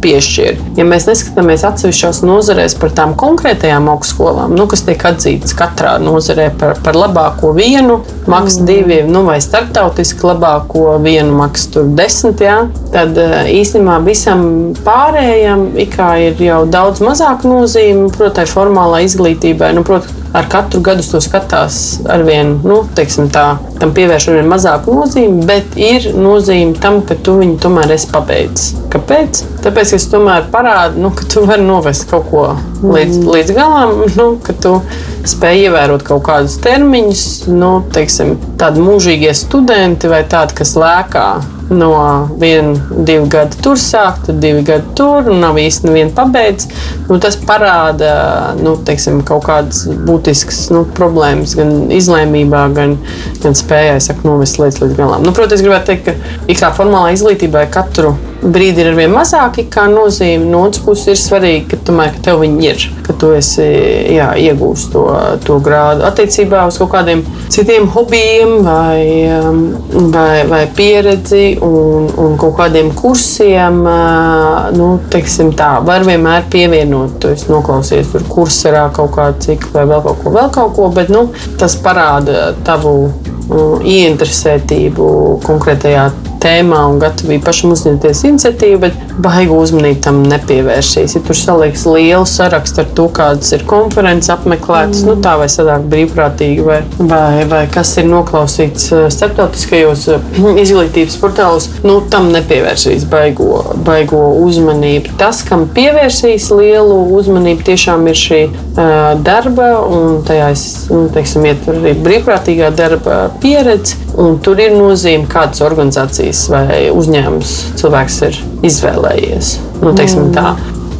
piešķir. Ja mēs neskatāmies atsevišķās nozarēs par tām konkrētajām augstskolām, nu, kas tiek atzītas katrā nozarē par, par labāko vienu, maksas mm. divi, nu, vai starptautiski labāko vienu, maksas tur desmit, jā, tad eh, īstenībā visam pārējam ir jau daudz mazāk nozīme, protams, formālā izglītībai. Nu, protams, ar katru gadu to skatās ar vien, nu, teiksim, tā, tam pievērš ar vien mazāku nozīmi, bet ir nozīme tam, ka tu viņu tomēr esi pabeidzis. Kāpēc? Tāpēc, ka es tomēr parādu, nu, ka tu vari novest kaut ko līdz, mm. līdz galam, nu, ka tu spēj ievērot kaut kādus termiņus, nu, teiksim, tādi mūžīgie studenti vai tādi, kas lēkā no viena, divu gadu tur sākt, tad divi gadi tur, un nav īsti neviena pabeigts. Nu, tas parāda nu, teiksim, kaut kādas būtiskas nu, problēmas gan izlēmībā, gan, gan spējai saka, novest lietas līdz galam. Nu, protams, gribētu teikt, ka kā formālā izglītībai katru brīdi ir arvien mazāki, kā nozīme. No otras puses, ir svarīgi, ka, tomēr, ka tev viņi ir, ka tu esi jā, iegūst to, to grādu attiecībā uz kaut kādiem citiem hobijiem vai, um, vai, vai pieredzi un, un kaut kādiem kursiem. Uh, nu, teiksim, tā, var vienmēr pievienot, tu esi noklausies tur kursā kaut kādu ciklu vai vēl kaut ko, vēl kaut ko, bet nu, tas parāda tavu uh, ieinteresētību konkrētajā tēmā un gatavību pašam uzņemties iniciatīvu, bet baigu uzmanību tam nepievērsīs. Ja tur saliks lielu sarakstu ar to, kādas ir konferences apmeklētas, mm. nu, tā vai sadāk brīvprātīgi, vai, vai, vai kas ir noklausīts eh, starptautiskajos eh, izglītības portālos, nu, tam nepievērsīs baigo, baigo uzmanību. Tas, kam pievērsīs lielu uzmanību, tiešām ir šī uh, darba un tajā, nu, teiksim, ietver arī brīvprātīgā darba pieredze, un tur ir nozīme, kādas organizācijas vai uzņēmums cilvēks ir izvēlējies. Nu, teiksim, tā.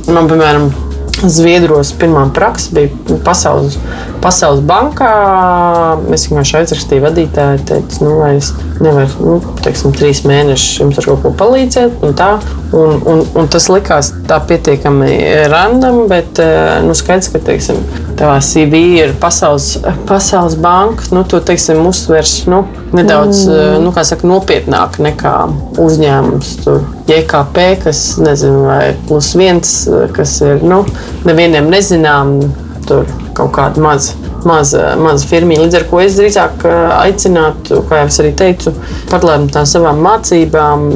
Man, piemēram, Zviedros pirmā praksa bija pasaules, pasaules bankā. Es vienkārši aizrakstīju vadītāju, teicu, nu, vai es nevaru, nu, teiksim, trīs mēnešus jums ar kaut ko palīdzēt. Un tā, un, un, un tas likās tā pietiekami randam, bet nu, skaidrs, ka, teiksim, tavā CV ir pasaules, pasaules banka, nu, to, teiksim, uztvers, nu, nedaudz mm. nu, saka, nopietnāk nekā uzņēmums. Tur JKP, kas nezinu, vai plus viens, kas ir nu, nevienam nezinām, tur kaut kāda maza maza, maza firma. Līdz ar to es drīzāk aicinātu, kā jau es arī teicu, paralēli tam savām mācībām,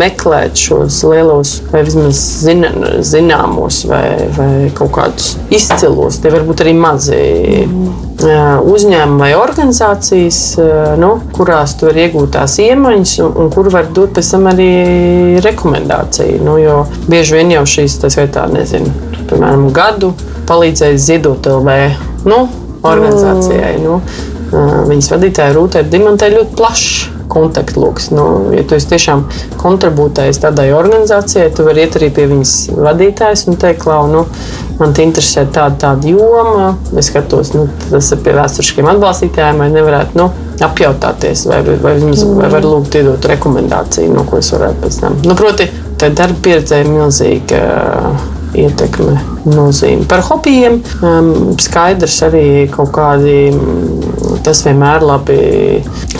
meklēt šos lielos, vai vismaz zina, zināmos, vai, vai kaut kādus izcilos, tie varbūt arī mazi. Mm. Uzņēmumi vai organizācijas, nu, kurās tu vari iegūt tās iemaņas, un, un kur var dot pēc tam arī rekomendāciju. Nu, jo bieži vien jau šīs, tas ir tā, nezinu, piemēram, gadu palīdzējis ziedot LV. Nu, organizācijai. Mm. Nu, viņas vadītāja Rūta ir Dimantē ļoti plašs kontaktloks. Nu, ja tu tiešām kontribūtējis tādai organizācijai, tu vari iet arī pie viņas vadītājas un teikt, Klau, nu, man te interesē tāda, tāda joma. Es skatos, nu, tas ir pie vēsturiskiem atbalstītājiem, vai nevarētu nu, apjautāties, vai, vai, vai, vai, vai var lūgt iedot rekomendāciju, no ko es varētu pēc tam. Nu, proti, tā darba pieredze ir milzīga ietekme nozīme. Par hobijiem um, skaidrs arī kaut kādi, mm, tas vienmēr labi,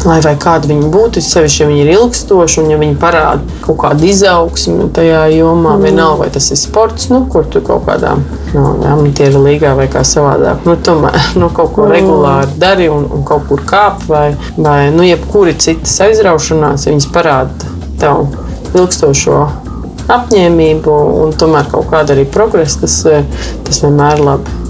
lai vai kādi viņi būtu, sevišķi, ja viņi ir ilgstoši un ja viņi parāda kaut kādu izaugsmu tajā jomā, mm. vienalga vai tas ir sports, nu, kur tu kaut kādā no, nu, amatieru līgā vai kā savādāk, nu, tomēr nu, kaut ko mm. regulāri dari un, un kaut kur kāp vai, vai nu, jebkuri citas aizraušanās, viņas parāda tev ilgstošo apņēmību un tomēr kaut kāda arī progresa, tas, eh, tas vienmēr ir labi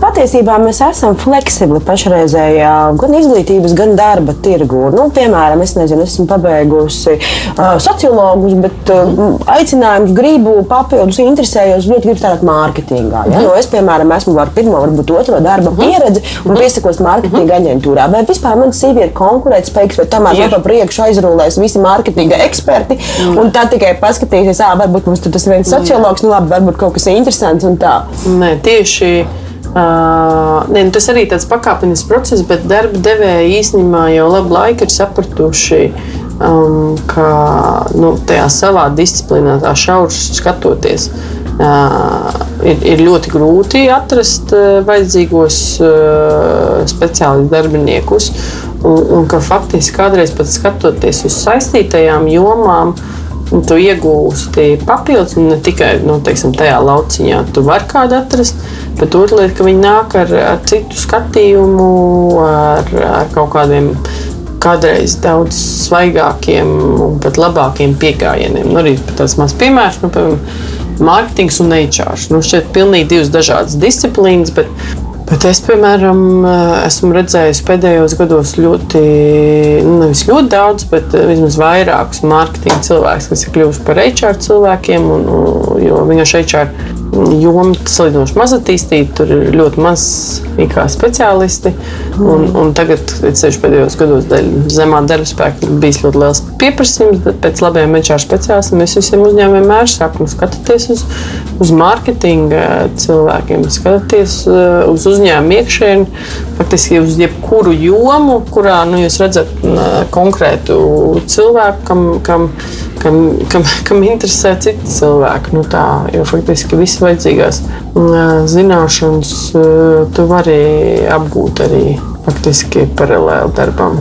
patiesībā mēs esam fleksibli pašreizējā gan izglītības, gan darba tirgu. Nu, piemēram, es nezinu, esmu pabeigusi uh, sociologus, bet uh, aicinājums, gribu papildus, interesējos, ļoti gribu strādāt mārketingā. Ja? -hmm. nu, es, piemēram, esmu ar pirmo, varbūt otro darba -hmm. pieredzi un mhm. piesakos mārketinga aģentūrā. Vai vispār man CV ir konkurētspējīgs, vai tomēr man pa priekšu aizrūlēs visi mārketinga eksperti, mm un tad tikai paskatīsies, ah, varbūt mums tur tas viens mhm. sociologs, nu labi, varbūt kaut kas interesants un tā. Nē, tieši Uh, ne, nu tas arī tāds pakāpenisks process, bet darba devēji īstenībā jau labu laiku ir sapratuši, um, ka nu, tajā savā disciplīnā, tā šauri skatoties, uh, ir, ir ļoti grūti atrast uh, vajadzīgos uh, speciālistus darbiniekus. Un, un ka faktiski kādreiz pat skatoties uz saistītajām jomām, uh, tu iegūsti papildus, ne tikai nu, teiksim, tajā lauciņā, tu vari kādu atrast, bet otra lieta, ka viņi nāk ar, ar citu skatījumu, ar, ar kaut kādiem kādreiz daudz svaigākiem un pat labākiem pieejamiem. Nu, arī tāds mazs piemērs, nu, piemēram, mārketings un HR. Nu, šeit ir pilnīgi divas dažādas disciplīnas, bet Bet es, piemēram, esmu redzējis pēdējos gados ļoti, nu, nevis ļoti daudz, bet vismaz vairākus mārketinga cilvēkus, kas ir kļuvuši par HR cilvēkiem. Un, jo vienkārši HR joma salīdzinoši maz attīstīta, tur ir ļoti maz speciālisti. Un, un tagad, ceļš pēdējos gados, dēļ zemā darba spēka, ir bijis ļoti liels pieprasījums, pēc labiem HR speciālistiem mēs visiem uzņēmumiem vienmēr sākam skatīties uz, uz mārketinga cilvēkiem, skatīties uh, uz uzņēmumu iekšēni, faktiski uz jebkuru jomu, kurā nu, jūs redzat uh, konkrētu cilvēku, kam, kam kam, kam, kam interesē citi cilvēki. Nu, tā, jo faktiski visas vajadzīgās zināšanas tu vari apgūt arī faktiski paralēli darbam.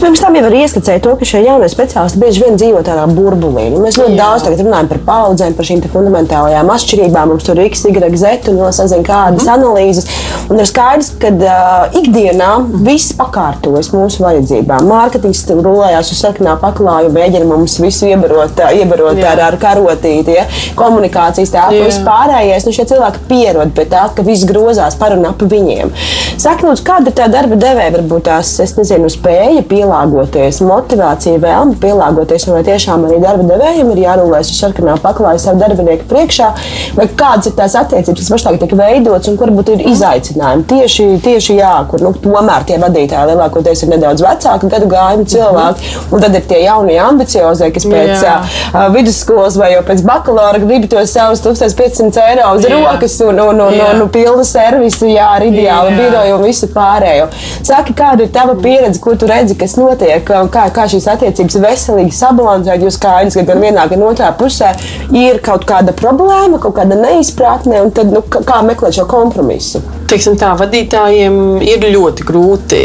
Pirms tam jau var ieskicēt to, ka šie jaunie speciālisti bieži vien dzīvo tādā burbulī. Nu, mēs ļoti Jā. daudz runājam par paudzēm, par šīm fundamentālajām atšķirībām. Mums tur ir X, Y, Z un vēl sazina kādas mm. analīzes. Un ir skaidrs, ka uh, ikdienā viss pakārtojas mūsu vajadzībām. Mārketings rulējās uz sarkanā paklāja, mēģina mums visu iebarot, iebarot Jā. ar, ar karotīti, ja? komunikācijas tēlu, viss pārējais. Nu, šie cilvēki pierod pie tā, ka viss grozās par un ap viņiem. Saka, lūdzu, kāda ir tā darba devēja, varbūt tās, es nezinu, spēja pieņemt pielāgoties, motivācija, vēlme pielāgoties, vai tiešām arī darba devējiem ir jārūlēs uz sarkanā paklāja savu darbinieku priekšā, vai kādas ir tās attiecības, kas pašlaik tiek veidotas un kur ir izaicinājumi. Tieši, tieši jā, kur nu, tomēr tie vadītāji lielākoties ir nedaudz vecāki gadu gājumu cilvēki, mm -hmm. un tad ir tie jaunie ambiciozie, kas pēc uh, vidusskolas vai jau pēc bakalaura grib tos savus 1500 eiro uz jā. rokas un, un, un, un, un pilnu servisu, jā, ar ideālu biroju un visu pārējo. Saki, kāda ir tava pieredze, kur tu redzi, kas notiek, kā, kā šīs attiecības veselīgi sabalansēt. Jūs skaidrs, ka gan vienā, gan otrā pusē ir kaut kāda problēma, kaut kāda neizpratne, un tad, nu, kā meklēt šo kompromisu. Teiksim, tā, vadītājiem ir ļoti grūti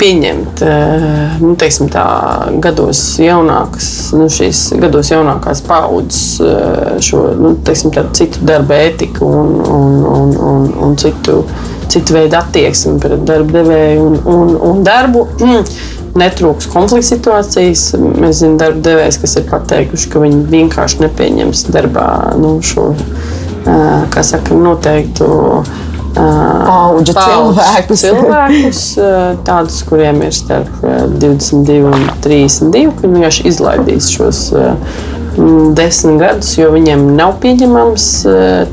pieņemt eh, nu, teiksim, tā, gados, jaunākas, nu, šīs, gados jaunākās paudzes eh, šo nu, teiksim, tā, citu darba ētiku un, un, un, un, un citu, citu veidu attieksmi pret darba devēju un, un, un darbu. Mm netrūks konflikta situācijas. Mēs zinām, darba devējs, kas ir pateikuši, ka viņi vienkārši nepieņems darbā nu, šo saka, noteiktu. Paudžu cilvēkus. cilvēkus, tādus, kuriem ir starp 22 un 32, ka viņi vienkārši izlaidīs šos desmit gadus, jo viņiem nav pieņemams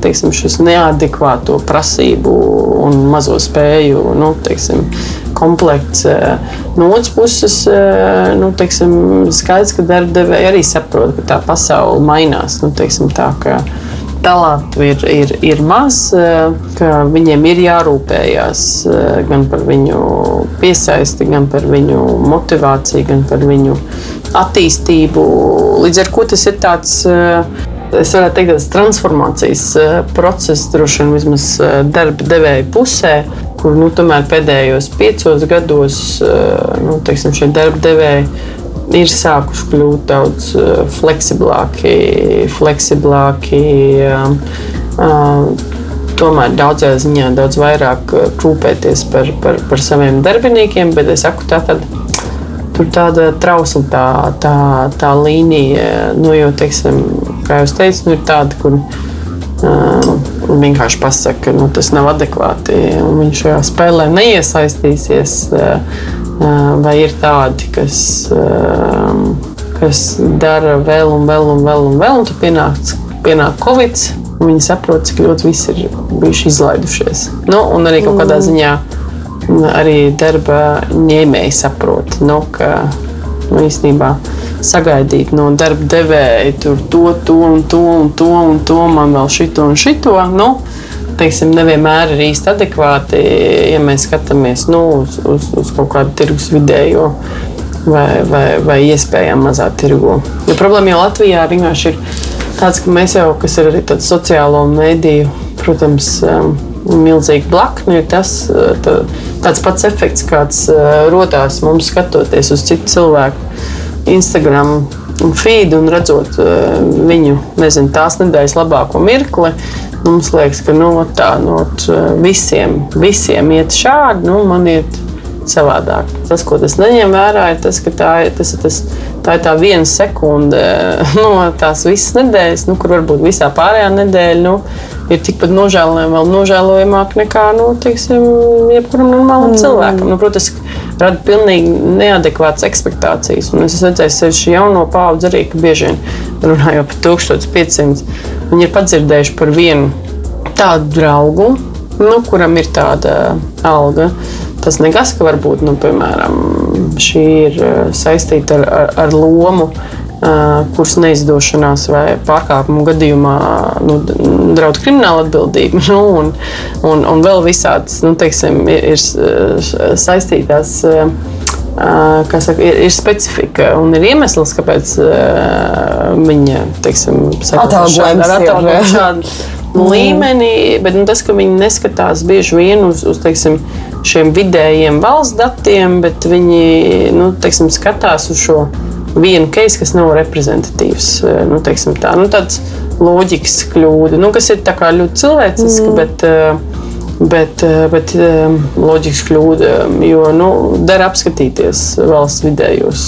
teiksim, šis neadekvāto prasību un mazo spēju nu, teiksim, komplekts. Eh, no otras puses, eh, nu, teiksim, skaidrs, ka darba devēji arī saprot, ka tā pasaule mainās. Nu, teiksim, tā, talantu ir, ir, ir maz, eh, ka viņiem ir jārūpējas gan par viņu piesaisti, gan par viņu motivāciju, gan par viņu attīstību. Līdz ar to tas ir tāds. Es varētu teikt, tas transformācijas process, droši vien vismaz darba devēja pusē, kur nu, pēdējos piecos gados eh, nu, teiksim, šie darba devēji ir sākuši kļūt daudz eh, fleksiblāki, fleksiblāki eh, tomēr daudzā ziņā daudz vairāk rūpēties par, par, par saviem darbiniekiem, bet es saku, tā tad. Tur tāda trausla, tā, tā, tā līnija, nu, jo, teiksim, kā jau teicu, nu, ir tāda, kur un vienkārši pasakā, ka nu, tas nav adekvāti. Viņš šajā spēlē neiesaistīsies. Vai ir tādi, kas, kas dara vēl un vēl un vēl un vēl, un tad pienāk, pienāk Covid. Viņi saprot, cik ļoti visi ir bijuši izlaidušies. Nu, un arī kaut kādā mm. Arī darba ņēmēji saprot, nu, ka nu, īstenībā sagaidīt no darba devēja to, to un to un to un to man vēl šito un šito. Nu, teiksim, nevienmēr ir īsti adekvāti, ja mēs skatāmies nu, uz, uz, uz kaut kādu tirgus vidējo vai, vai, vai iespējām mazā tirgu. Jo problēma jau Latvijā ir tāds, ka mēs jau, kas ir arī tāds sociālo mediju, protams, um, milzīgi blakni, ir tas tā, tāds pats efekts, kāds uh, rodās mums skatoties uz citu cilvēku Instagram feed un redzot uh, viņu nezinu, tās nedēļas labāko mirkli. Mums liekas, ka nu, tā no nu, visiem, visiem iet šādi, nu, man iet savādāk. Tas, ko tas neņem vērā, ir tas, ka tā tas, tas, tā, ir tā viena sekunde no tās visas nedēļas, nu, kur varbūt visā pārējā nedēļa nu, ir tikpat nožēlojama, vēl nožēlojamāk nekā nu, teiksim, jebkuram normālam mm. cilvēkam. Nu, protams, rada pilnīgi neadekvātas expectācijas. Un es redzēju, sevišķi jauno paudzi arī, ka bieži vien runājot par 1500, viņi ir padzirdējuši par vienu tādu draugu, nu, kuram ir tāda alga. Tas nekas, ka varbūt, nu, piemēram, šī ir eh, saistīta ar, ar, ar lomu, kuras neizdošanās vai pārkāpumu gadījumā nu, draud krimināla atbildība. Nu, un, un, un vēl visādas nu, teiksim, ir, ir saistītās saka, ir, ir specifika un ir iemesls, kāpēc viņa teiksim, atalgojums ir šādu mm. līmenī. Bet nu, tas, ka viņi neskatās bieži vien uz, uz teiksim, šiem vidējiem valsts datiem, bet viņi nu, teiksim, skatās uz šo vienu case, kas nav reprezentatīvs. Nu, tā, nu, tāds loģikas kļūda, nu, kas ir ļoti cilvēciska. Mm. Bet, Bet, eh, bet loģiski kļūda, jo nu, der apskatīties valsts vidējos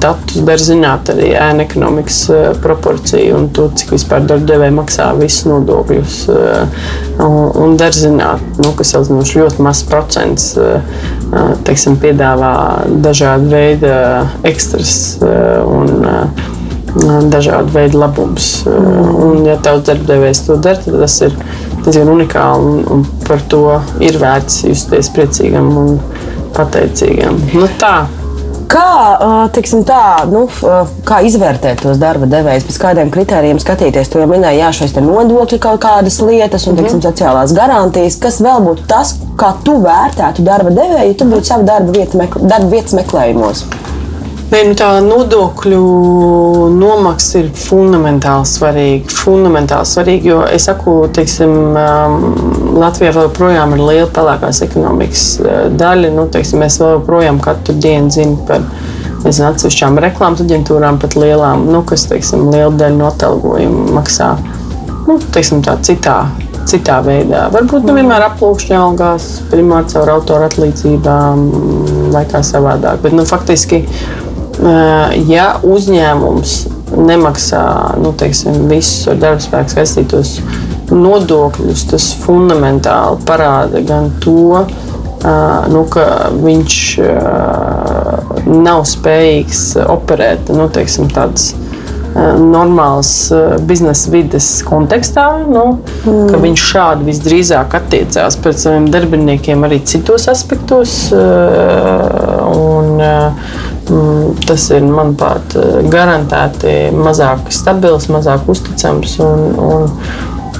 datus, der zināt arī ēna ekonomikas proporciju un to, cik vispār darbdevēji maksā visus nodokļus. Un, der zināt, nu, ka salīdzinoši ļoti mazs procents teiksim, piedāvā dažādu veidu ekstras un dažādu veidu labumus. Un, ja tavs darbdevējs to dara, tad tas ir diezgan unikāli un, un par to ir vērts justies priecīgam un pateicīgam. Nu, tā. Kā, teiksim, tā, nu, kā izvērtēt tos darba devējus, pēc kādiem kritērijiem skatīties? Jūs jau minējāt, jā, šīs nodokļu kaut kādas lietas un mm -hmm. teiksim, sociālās garantijas. Kas vēl būtu tas, kā tu vērtētu darba devēju, ja tu būtu savu darba, vietu, darba vietas meklējumos? Nē, nu tā nodokļu nomaksa ir fundamentāli svarīga. Fundamentāli svarīga jo es saku, teiksim, um, Latvijā joprojām ir liela pelēkās ekonomikas uh, daļa. Nu, teiksim, mēs joprojām katru dienu zinām par nezinu, atsevišķām reklāmas aģentūrām, pat lielām, nu, kas teiksim, liela daļa no atalgojuma maksā nu, teiksim, citā citā veidā. Varbūt ne nu, vienmēr aplūkšņā algās, primāri caur autora atlīdzībām vai kā savādāk. Bet, nu, faktiski ja uzņēmums nemaksā nu, teiksim, visus ar darbspēku saistītos nodokļus, tas fundamentāli parāda gan to, nu, ka viņš nav spējīgs operēt nu, teiksim, tādas normālas biznesa vides kontekstā, nu, mm. ka viņš šādi visdrīzāk attiecās pret saviem darbiniekiem arī citos aspektos. Un, tas ir, manuprāt, garantēti mazāk stabils, mazāk uzticams un, un,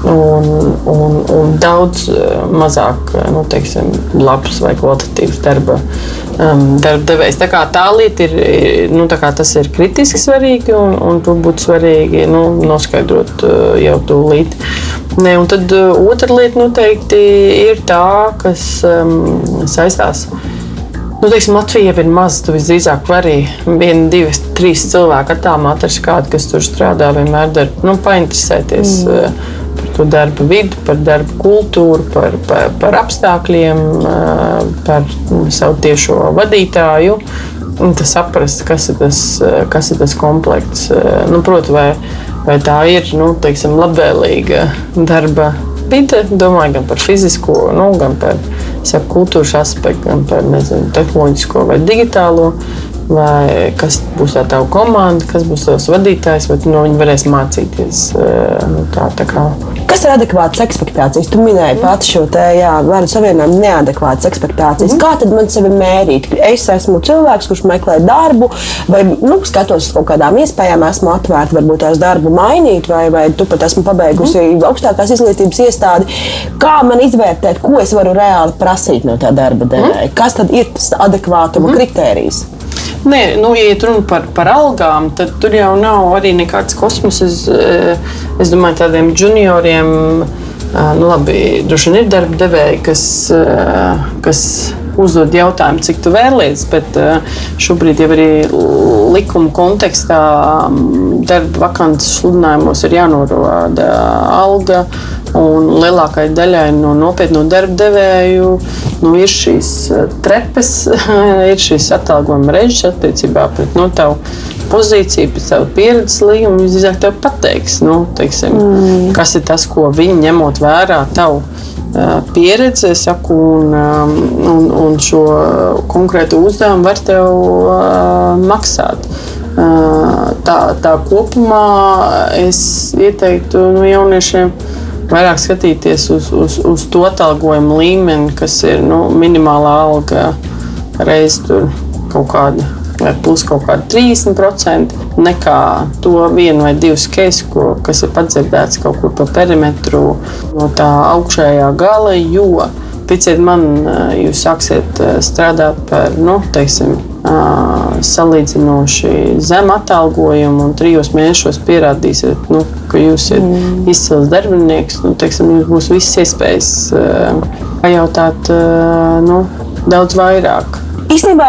un, un, un daudz eh, mazāk nu, teiksim, labs vai kvalitatīvs darba. Um, darba devējs. Tā, tā lieta ir, nu, tas ir kritiski svarīgi, un, un to būtu svarīgi nu, noskaidrot uh, jau tūlīt. Ne, un tad otra lieta noteikti ir tā, kas um, saistās ar Nu, teiksim, Latvija ir maza. Tu visdrīzāk vari vienu, divus, trīs cilvēku attālumā atrast kādu, kas tur strādā. Vienmēr dar, nu, painteresēties mm. uh, par to darba vidi, par darba kultūru, par, par, par apstākļiem, uh, par nu, savu tiešo vadītāju. Un tas saprast, kas ir tas, uh, kas ir tas komplekts. Nu, Protams, vai, vai tā ir nu, teiksim, labvēlīga darba vide, domāju gan par fizisko, nu, gan par saku, kultūras aspektu, gan par nezinu, tehnoloģisko vai digitālo. Vai kas būs tā tava komanda, kas būs tavs vadītājs, vai no viņa varēs mācīties. Eh, nu, tā, tā kā. Kas ir adekvātas expectācijas? Tu minēji pati šo te, varu savienojumu neadekvātas expectācijas. Mm. Kā tad man sevi mērīt? Es esmu cilvēks, kurš meklē darbu, vai nu, skatos uz kaut kādām iespējām, esmu atvērta, varbūt tās darbu mainīt, vai, vai tu pat esmu pabeigusi mm. augstākās izglītības iestādi. Kā man izvērtēt, ko es varu reāli prasīt no tā darba devēja? Mm. Kas tad ir tas adekvātuma mm. kritērijs? Nē, nu, ja runa par, par algām, tad tur jau nav arī nekāds kosmos. Es, eh, es domāju, tādiem junioriem, eh, nu, labi, droši vien ir darba devēji, kas, eh, kas uzdod jautājumu, cik tu vēlies, bet šobrīd jau arī likuma kontekstā mm, darba vakances sludinājumos ir jānorāda alga Un lielākajai daļai no nopietnu darba devēju nu, ir šīs eh, trepes, ir šīs atalgojuma režģis attiecībā pret no, tavu pozīciju, pēc savu pieredzes līgumu. Viņš drīzāk tev pateiks, nu, teiksim, mm. kas ir tas, ko viņi ņemot vērā tavu uh, pieredzi, saku, un, um, un, un šo konkrētu uzdevumu var tev uh, maksāt. Uh, tā, tā kopumā es ieteiktu nu, jauniešiem vairāk skatīties uz, uz, uz to atalgojumu līmeni, kas ir nu, minimālā alga reizes kaut kāda. Vai plus kaut kāda 30%, nekā to vienu vai divus keisus, kas ir padzirdēts kaut kur pa perimetru no tā augšējā gala. Jo ticiet man, jūs sāksiet strādāt par, nu, teiksim, salīdzinoši zemu atalgojumu, un trijos mēnešos pierādīsiet, nu, ka jūs esat mm. izcils darbinieks. Nu, teiksim, jums būs visas iespējas pajautāt nu, daudz vairāk. Īstenībā,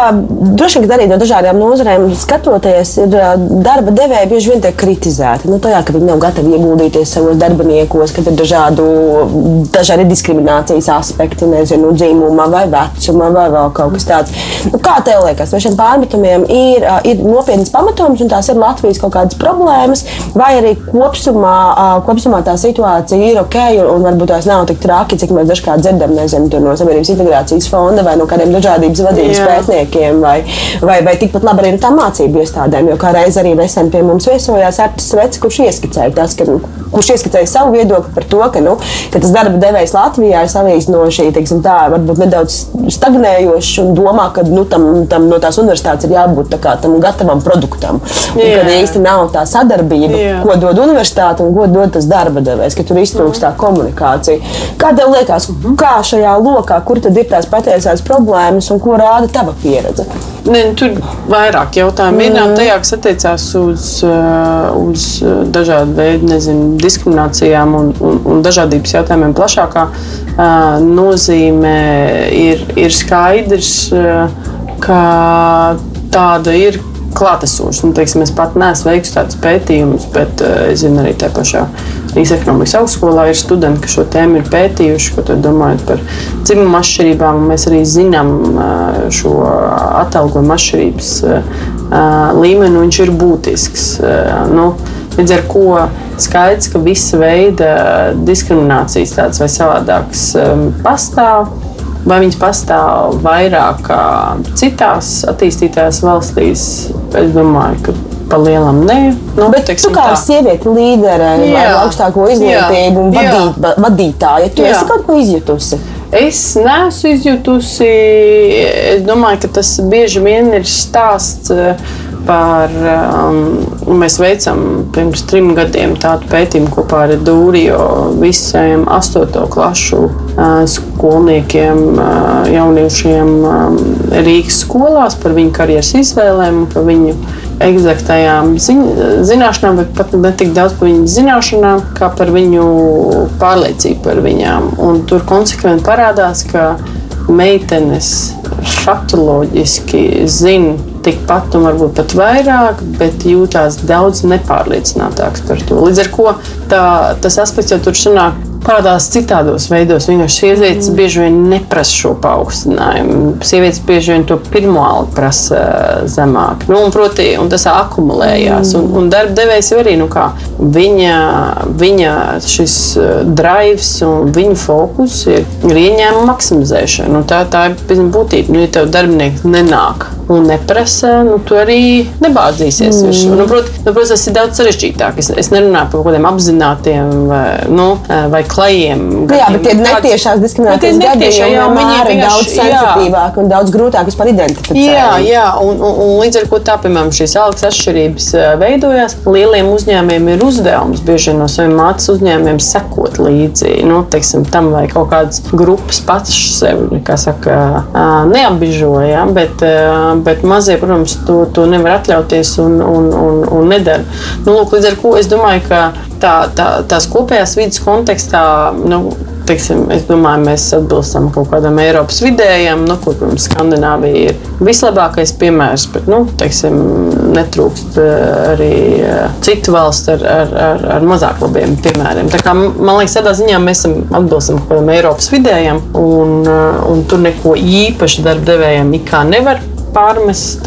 droši vien arī no dažādām nozarēm skatoties, ir darba devēji bieži vien tiek kritizēti. Nu, tajā, ka viņi nav gatavi ieguldīties savos darbiniekos, ka ir dažādu, dažādi diskriminācijas aspekti, nezinu, dzimuma vai vecuma vai vēl kaut kas tāds. Nu, kā tev liekas, vai šiem pārmetumiem ir, ir nopietnas pamatojums un tās ir Latvijas kaut kādas problēmas, vai arī kopsumā, kopsumā tā situācija ir ok un, varbūt tās nav tik traki, cik mēs dažkārt dzirdam nezinu, no Savienības integrācijas fonda vai no kādiem dažādības vadības pētniekiem, vai, vai, vai tikpat labi arī no tām mācību iestādēm. Jo kā reiz arī nesen pie mums viesojās Artis Svets, kurš ieskicēja, tas, ka, kurš ieskicēja savu viedokli par to, ka, nu, ka tas darba devējs Latvijā ir salīdzinoši teiksim, tā, varbūt nedaudz stagnējošs un domā, ka nu, tam, tam no tās universitātes ir jābūt kā, tam gatavam produktam. Un, kad īsti nav tā sadarbība, Jā. ko dod universitāte un ko dod tas darba devējs, ka tur iztrūkst tā komunikācija. Kā tev liekas, kā šajā lokā, kur tad ir tās patiesās problēmas un ko rāda tava pieredze? Ne, nu, tur vairāk jautājumu. Vienā mm. tajā, kas attiecās uz, uh, uz uh, dažādu veidu nezinu, diskriminācijām un, un, un dažādības jautājumiem plašākā uh, nozīmē, ir, ir skaidrs, ka tāda ir klātesošs. Nu, teiksim, es pat neesmu veicis tādus pētījumus, bet uh, es zinu, arī tajā pašā Rīgas ekonomikas augstskolā ir studenti, kas šo tēmu ir pētījuši, ko domājot par dzimumu atšķirībām. Mēs arī zinām uh, šo atalgojumu atšķirības uh, līmeni, viņš ir būtisks. Uh, nu, Līdz ar to skaidrs, ka visa veida diskriminācijas tādas vai savādākas um, pastāv. Vai viņas pastāv vairāk kā citās attīstītās valstīs? Es domāju, ka pa lielam nē. Nu, Bet teiksim, tu kā tā. sieviete līdere vai augstāko izglītību un vadīt, vadītāja, tu jā. esi kaut ko izjutusi? Es neesmu izjutusi. Es domāju, ka tas bieži vien ir stāsts par. Um, mēs veicam pirms trim gadiem tādu pētījumu kopā ar Dūriju visiem astoto klašu uh, skolniekiem, uh, jauniešiem um, Rīgas skolās par viņu karjeras izvēlēm, par viņu eksaktajām ziņ, zināšanām, bet pat ne tik daudz par viņu zināšanām, kā par viņu pārliecību par viņām. Un tur konsekventi parādās, ka meitenes faktoloģiski zina tikpat, un varbūt pat vairāk, bet jūtās daudz nepārliecinātāks par to. Līdz ar to tā, tas aspekts jau tur sanāk parādās citādos veidos. Vienkārši sievietes mm. bieži vien neprasa šo paaugstinājumu. Sievietes bieži vien to pirmo algu prasa eh, zemāk. Nu, un, proti, un tas akumulējās. Mm. Un, un darba devējs arī nu, kā, viņa, viņa šis eh, drives un viņa fokus ir, ir ieņēmuma maksimizēšana. Nu, tā, tā ir būtība. Nu, ja tev darbinieks nenāk un neprasa, nu, tu arī nebāzīsies. Mm. Nu, prot, nu, protams, tas ir daudz sarežģītāk. Es, es nerunāju par kaut kādiem apzinātiem vai, nu, vai klajiem. Nu, jā, bet tie netiešās diskriminācijas gadījumi vienmēr ir daudz sensitīvāk un daudz grūtāk vispār identificēt. Jā, jā un, un, un līdz ar to tā, piemēram, šīs algas atšķirības veidojās. Lieliem uzņēmumiem ir uzdevums bieži no saviem mācības uzņēmumiem sekot līdzi nu, teiksim, tam, vai kaut kādas grupas pats sevi saka, neapbižoja, bet, bet mazie, protams, to, to nevar atļauties un, un, un, un nedara. Nu, lūk, līdz ar to es domāju, ka tā, tā, tās kopējās vidas kontekstā, nu, teiksim, es domāju, mēs atbilstam kaut kādam Eiropas vidējam, nu, kur, protams, Skandināvija ir vislabākais piemērs, bet, nu, teiksim, netrūkst eh, arī eh, citu valstu ar, ar, ar, ar mazāk labiem piemēriem. Tā kā, man liekas, tādā ziņā mēs atbilstam kaut kādam Eiropas vidējam, un, eh, un tur neko īpaši darba devējiem ikā nevar parmes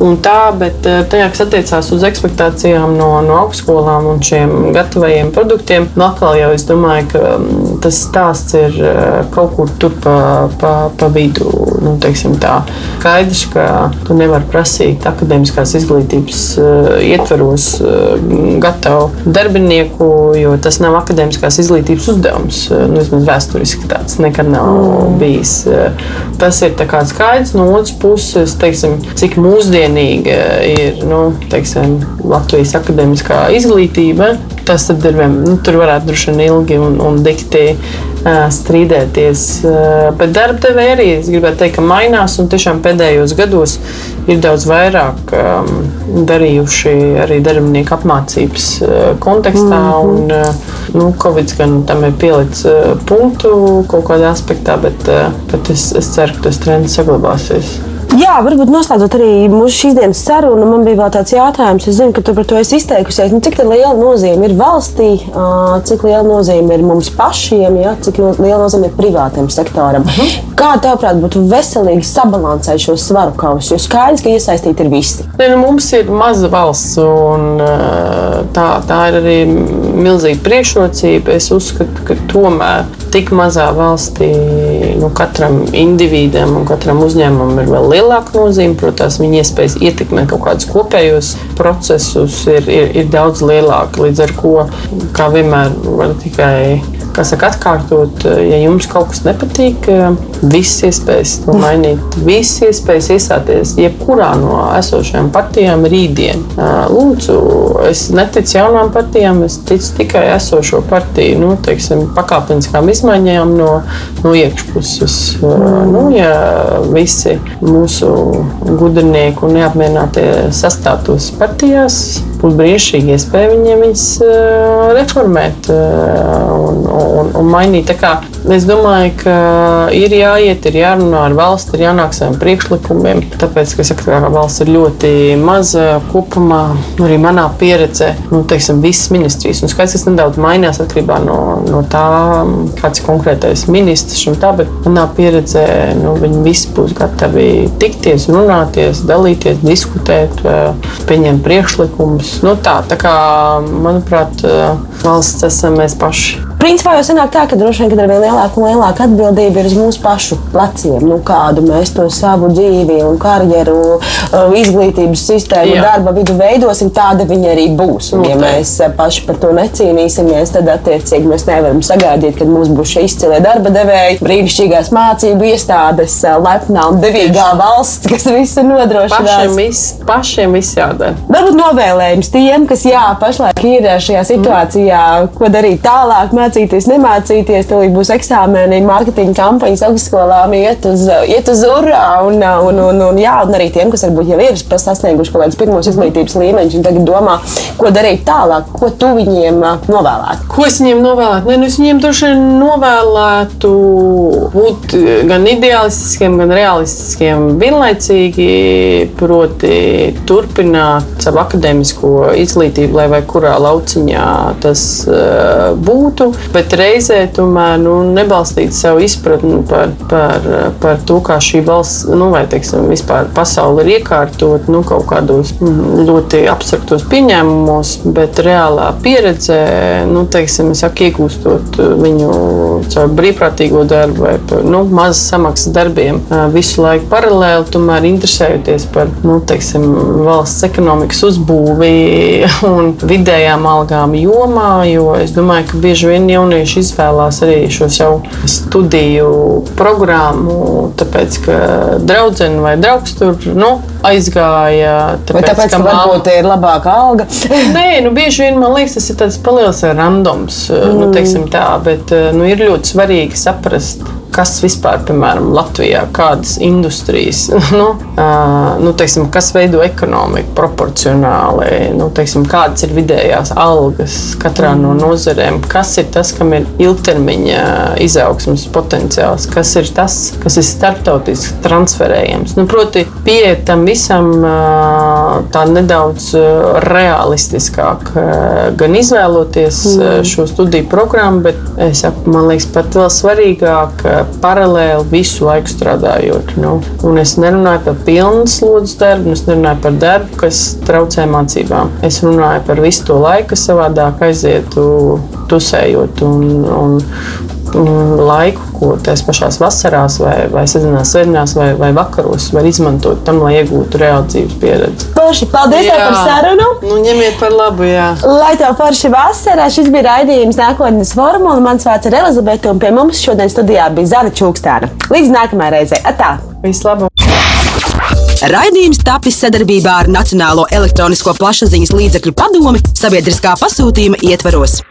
Eh, tā, bet eh, tajā, kas attiecās uz expectācijām no, no augstskolām un šiem gatavajiem produktiem, nu, atkal jau es domāju, ka mm, tas stāsts ir eh, kaut kur tur pa, pa, pa vidu. Nu, tā. Skaidrs, ka tu nevari prasīt akadēmiskās izglītības ietveros gatavu darbinieku, jo tas nav akadēmiskās izglītības uzdevums. Nu, vismaz vēsturiski tāds nekad nav mm. bijis. Tas ir skaidrs no otras puses teiksim, cik mūsdienīga ir nu, teiksim, Latvijas akadēmiskā izglītība. Tas ir vien, nu, tur varētu droši vien ilgi un, un dikti strīdēties. Bet darba devēja arī, es gribētu teikt, ka mainās un tiešām pēdējos gados ir daudz vairāk um, darījuši arī darbinieku apmācības kontekstā. Mm -hmm. un, nu, Covid gan tam ir pielicis punktu kaut kādā aspektā, bet, bet es, es ceru, ka tas trends saglabāsies. Jā, varbūt noslēdzot arī mūsu šīs dienas sarunu, man bija vēl tāds jautājums. Es zinu, ka tu par to esi izteikusies. Nu, cik liela nozīme ir valstī, cik liela nozīme ir mums pašiem, ja? cik liela nozīme ir privātam sektoram? Uh mhm. -huh. Kā tavuprāt, būtu veselīgi sabalansēt šo svaru kausu? Jo skaidrs, ka iesaistīti ir visi. Ne, nu, mums ir maza valsts, un tā, tā ir arī milzīga priekšrocība. Es uzskatu, ka tomēr tik mazā valstī nu, katram individam un katram uzņēmumam ir vēl lielāka nozīme. Protams, viņa iespējas ietekmēt kaut kādus kopējos procesus ir, ir, ir daudz lielāka. Līdz ar to, kā vienmēr, var tikai kā saka, atkārtot, ja jums kaut kas nepatīk, visas iespējas to mainīt, visas iespējas iestāties jebkurā no esošajām partijām rītdien. Lūdzu, es neticu jaunām partijām, es ticu tikai esošo partiju nu, teiksim, pakāpeniskām izmaiņām no, no iekšpuses. Nu, ja visi mūsu gudrinieki un neapmierinātie sastātos partijās, būtu brīnišķīgi iespēja viņiem viņas reformēt un, un, un mainīt. Es domāju, ka ir jāiet, ir jārunā ar valsti, ir jānāk saviem priekšlikumiem. Tāpēc, ka saku, ka valsts ir ļoti maza kopumā, arī manā pieredzē, nu, teiksim, visas ministrijas. Un skaits, tas nedaudz mainās atkarībā no, no tā, kāds ir konkrētais ministrs un tā, bet manā pieredzē nu, viņi visi būs gatavi tikties, runāties, dalīties, diskutēt, pieņemt priekšlikumus. Nu, tā, tā kā, manuprāt, valsts esam mēs paši. Principā jau sanāk tā, ka droši vien ka ar vien lielāku un lielāku atbildību ir uz mūsu pašu pleciem. Nu, kādu mēs to savu dzīvi un karjeru, uh, izglītības sistēmu, Jā. darba vidu veidosim, tāda viņa arī būs. Un, ja mēs uh, paši par to necīnīsimies, tad attiecīgi mēs nevaram sagaidīt, ka mums būs šie izcilie darba devēji, brīnišķīgās mācību iestādes, uh, lepnā un devīgā valsts, kas visu nodrošinās. Pašiem viss, pašiem viss jādara. Varbūt novēlējums tiem, kas jā, pašlaik ir šajā situācijā, mm. ko darīt tālāk. Māc mācīties, nemācīties, tad būs eksāmeni, mārketinga kampaņas augstskolām, iet uz, iet uz urā. Un, un, un, un, jā, un arī tiem, kas varbūt jau ir sasnieguši kaut kādus pirmos izglītības līmeņus, un tagad domā, ko darīt tālāk, ko tu viņiem novēlētu. Ko es viņiem novēlētu? Ne, nu es viņiem droši vien novēlētu būt gan ideālistiskiem, gan realistiskiem vienlaicīgi, proti turpināt savu akadēmisko izglītību, lai vai kurā lauciņā tas uh, būtu bet reizē tomēr nu, nebalstīt savu izpratni par, par, par to, kā šī valsts, nu, vai teiksim, vispār pasaule ir iekārtot nu, kaut kādos ļoti abstraktos pieņēmumos, bet reālā pieredzē, nu, teiksim, saku, iegūstot viņu caur brīvprātīgo darbu vai par nu, mazas samaksas darbiem visu laiku paralēli, tomēr interesējoties par nu, teiksim, valsts ekonomikas uzbūvi un vidējām algām jomā, jo es domāju, ka bieži vien jaunieši izvēlās arī šo savu studiju programmu, tāpēc, ka draudzene vai draugs tur nu, aizgāja. Tāpēc, vai tāpēc, ka, ka varbūt ir labāka alga? Nē, nu, bieži vien man liekas, tas ir tāds paliels randoms, nu, mm. nu, tā, bet nu, ir ļoti svarīgi saprast kas vispār, piemēram, Latvijā, kādas industrijas, nu, uh, nu, teiksim, kas veido ekonomiku proporcionāli, nu, teiksim, kādas ir vidējās algas katrā mm. no nozarēm, kas ir tas, kam ir ilgtermiņa izaugsmas potenciāls, kas ir tas, kas ir starptautiski transferējams. Nu, proti, pieiet tam visam uh, tā nedaudz realistiskāk, uh, gan izvēloties mm. šo studiju programmu, bet es, man liekas, pat vēl svarīgāk paralēli visu laiku strādājot. Nu, un es nerunāju par pilnu slodzes darbu, es nerunāju par darbu, kas traucē mācībām. Es runāju par visu to laiku, kas savādāk aizietu tusējot un, un laiku, ko tās pašās vasarās, vai, vai sezonās, svētdienās, vai, vai vakaros var izmantot tam, lai iegūtu reāli dzīves pieredzi. Forši, paldies jā. par sarunu! Nu, ņemiet par labu, jā. Lai tev forši vasarā, šis bija raidījums nākotnes formula. Mans vārds ir Elizabete, un pie mums šodien studijā bija Zana Čūkstāna. Līdz nākamajai reizei! Atā! Vislabāk! Raidījums tapis sadarbībā ar Nacionālo elektronisko plašsaziņas līdzekļu padomi sabiedriskā pasūtījuma ietvaros.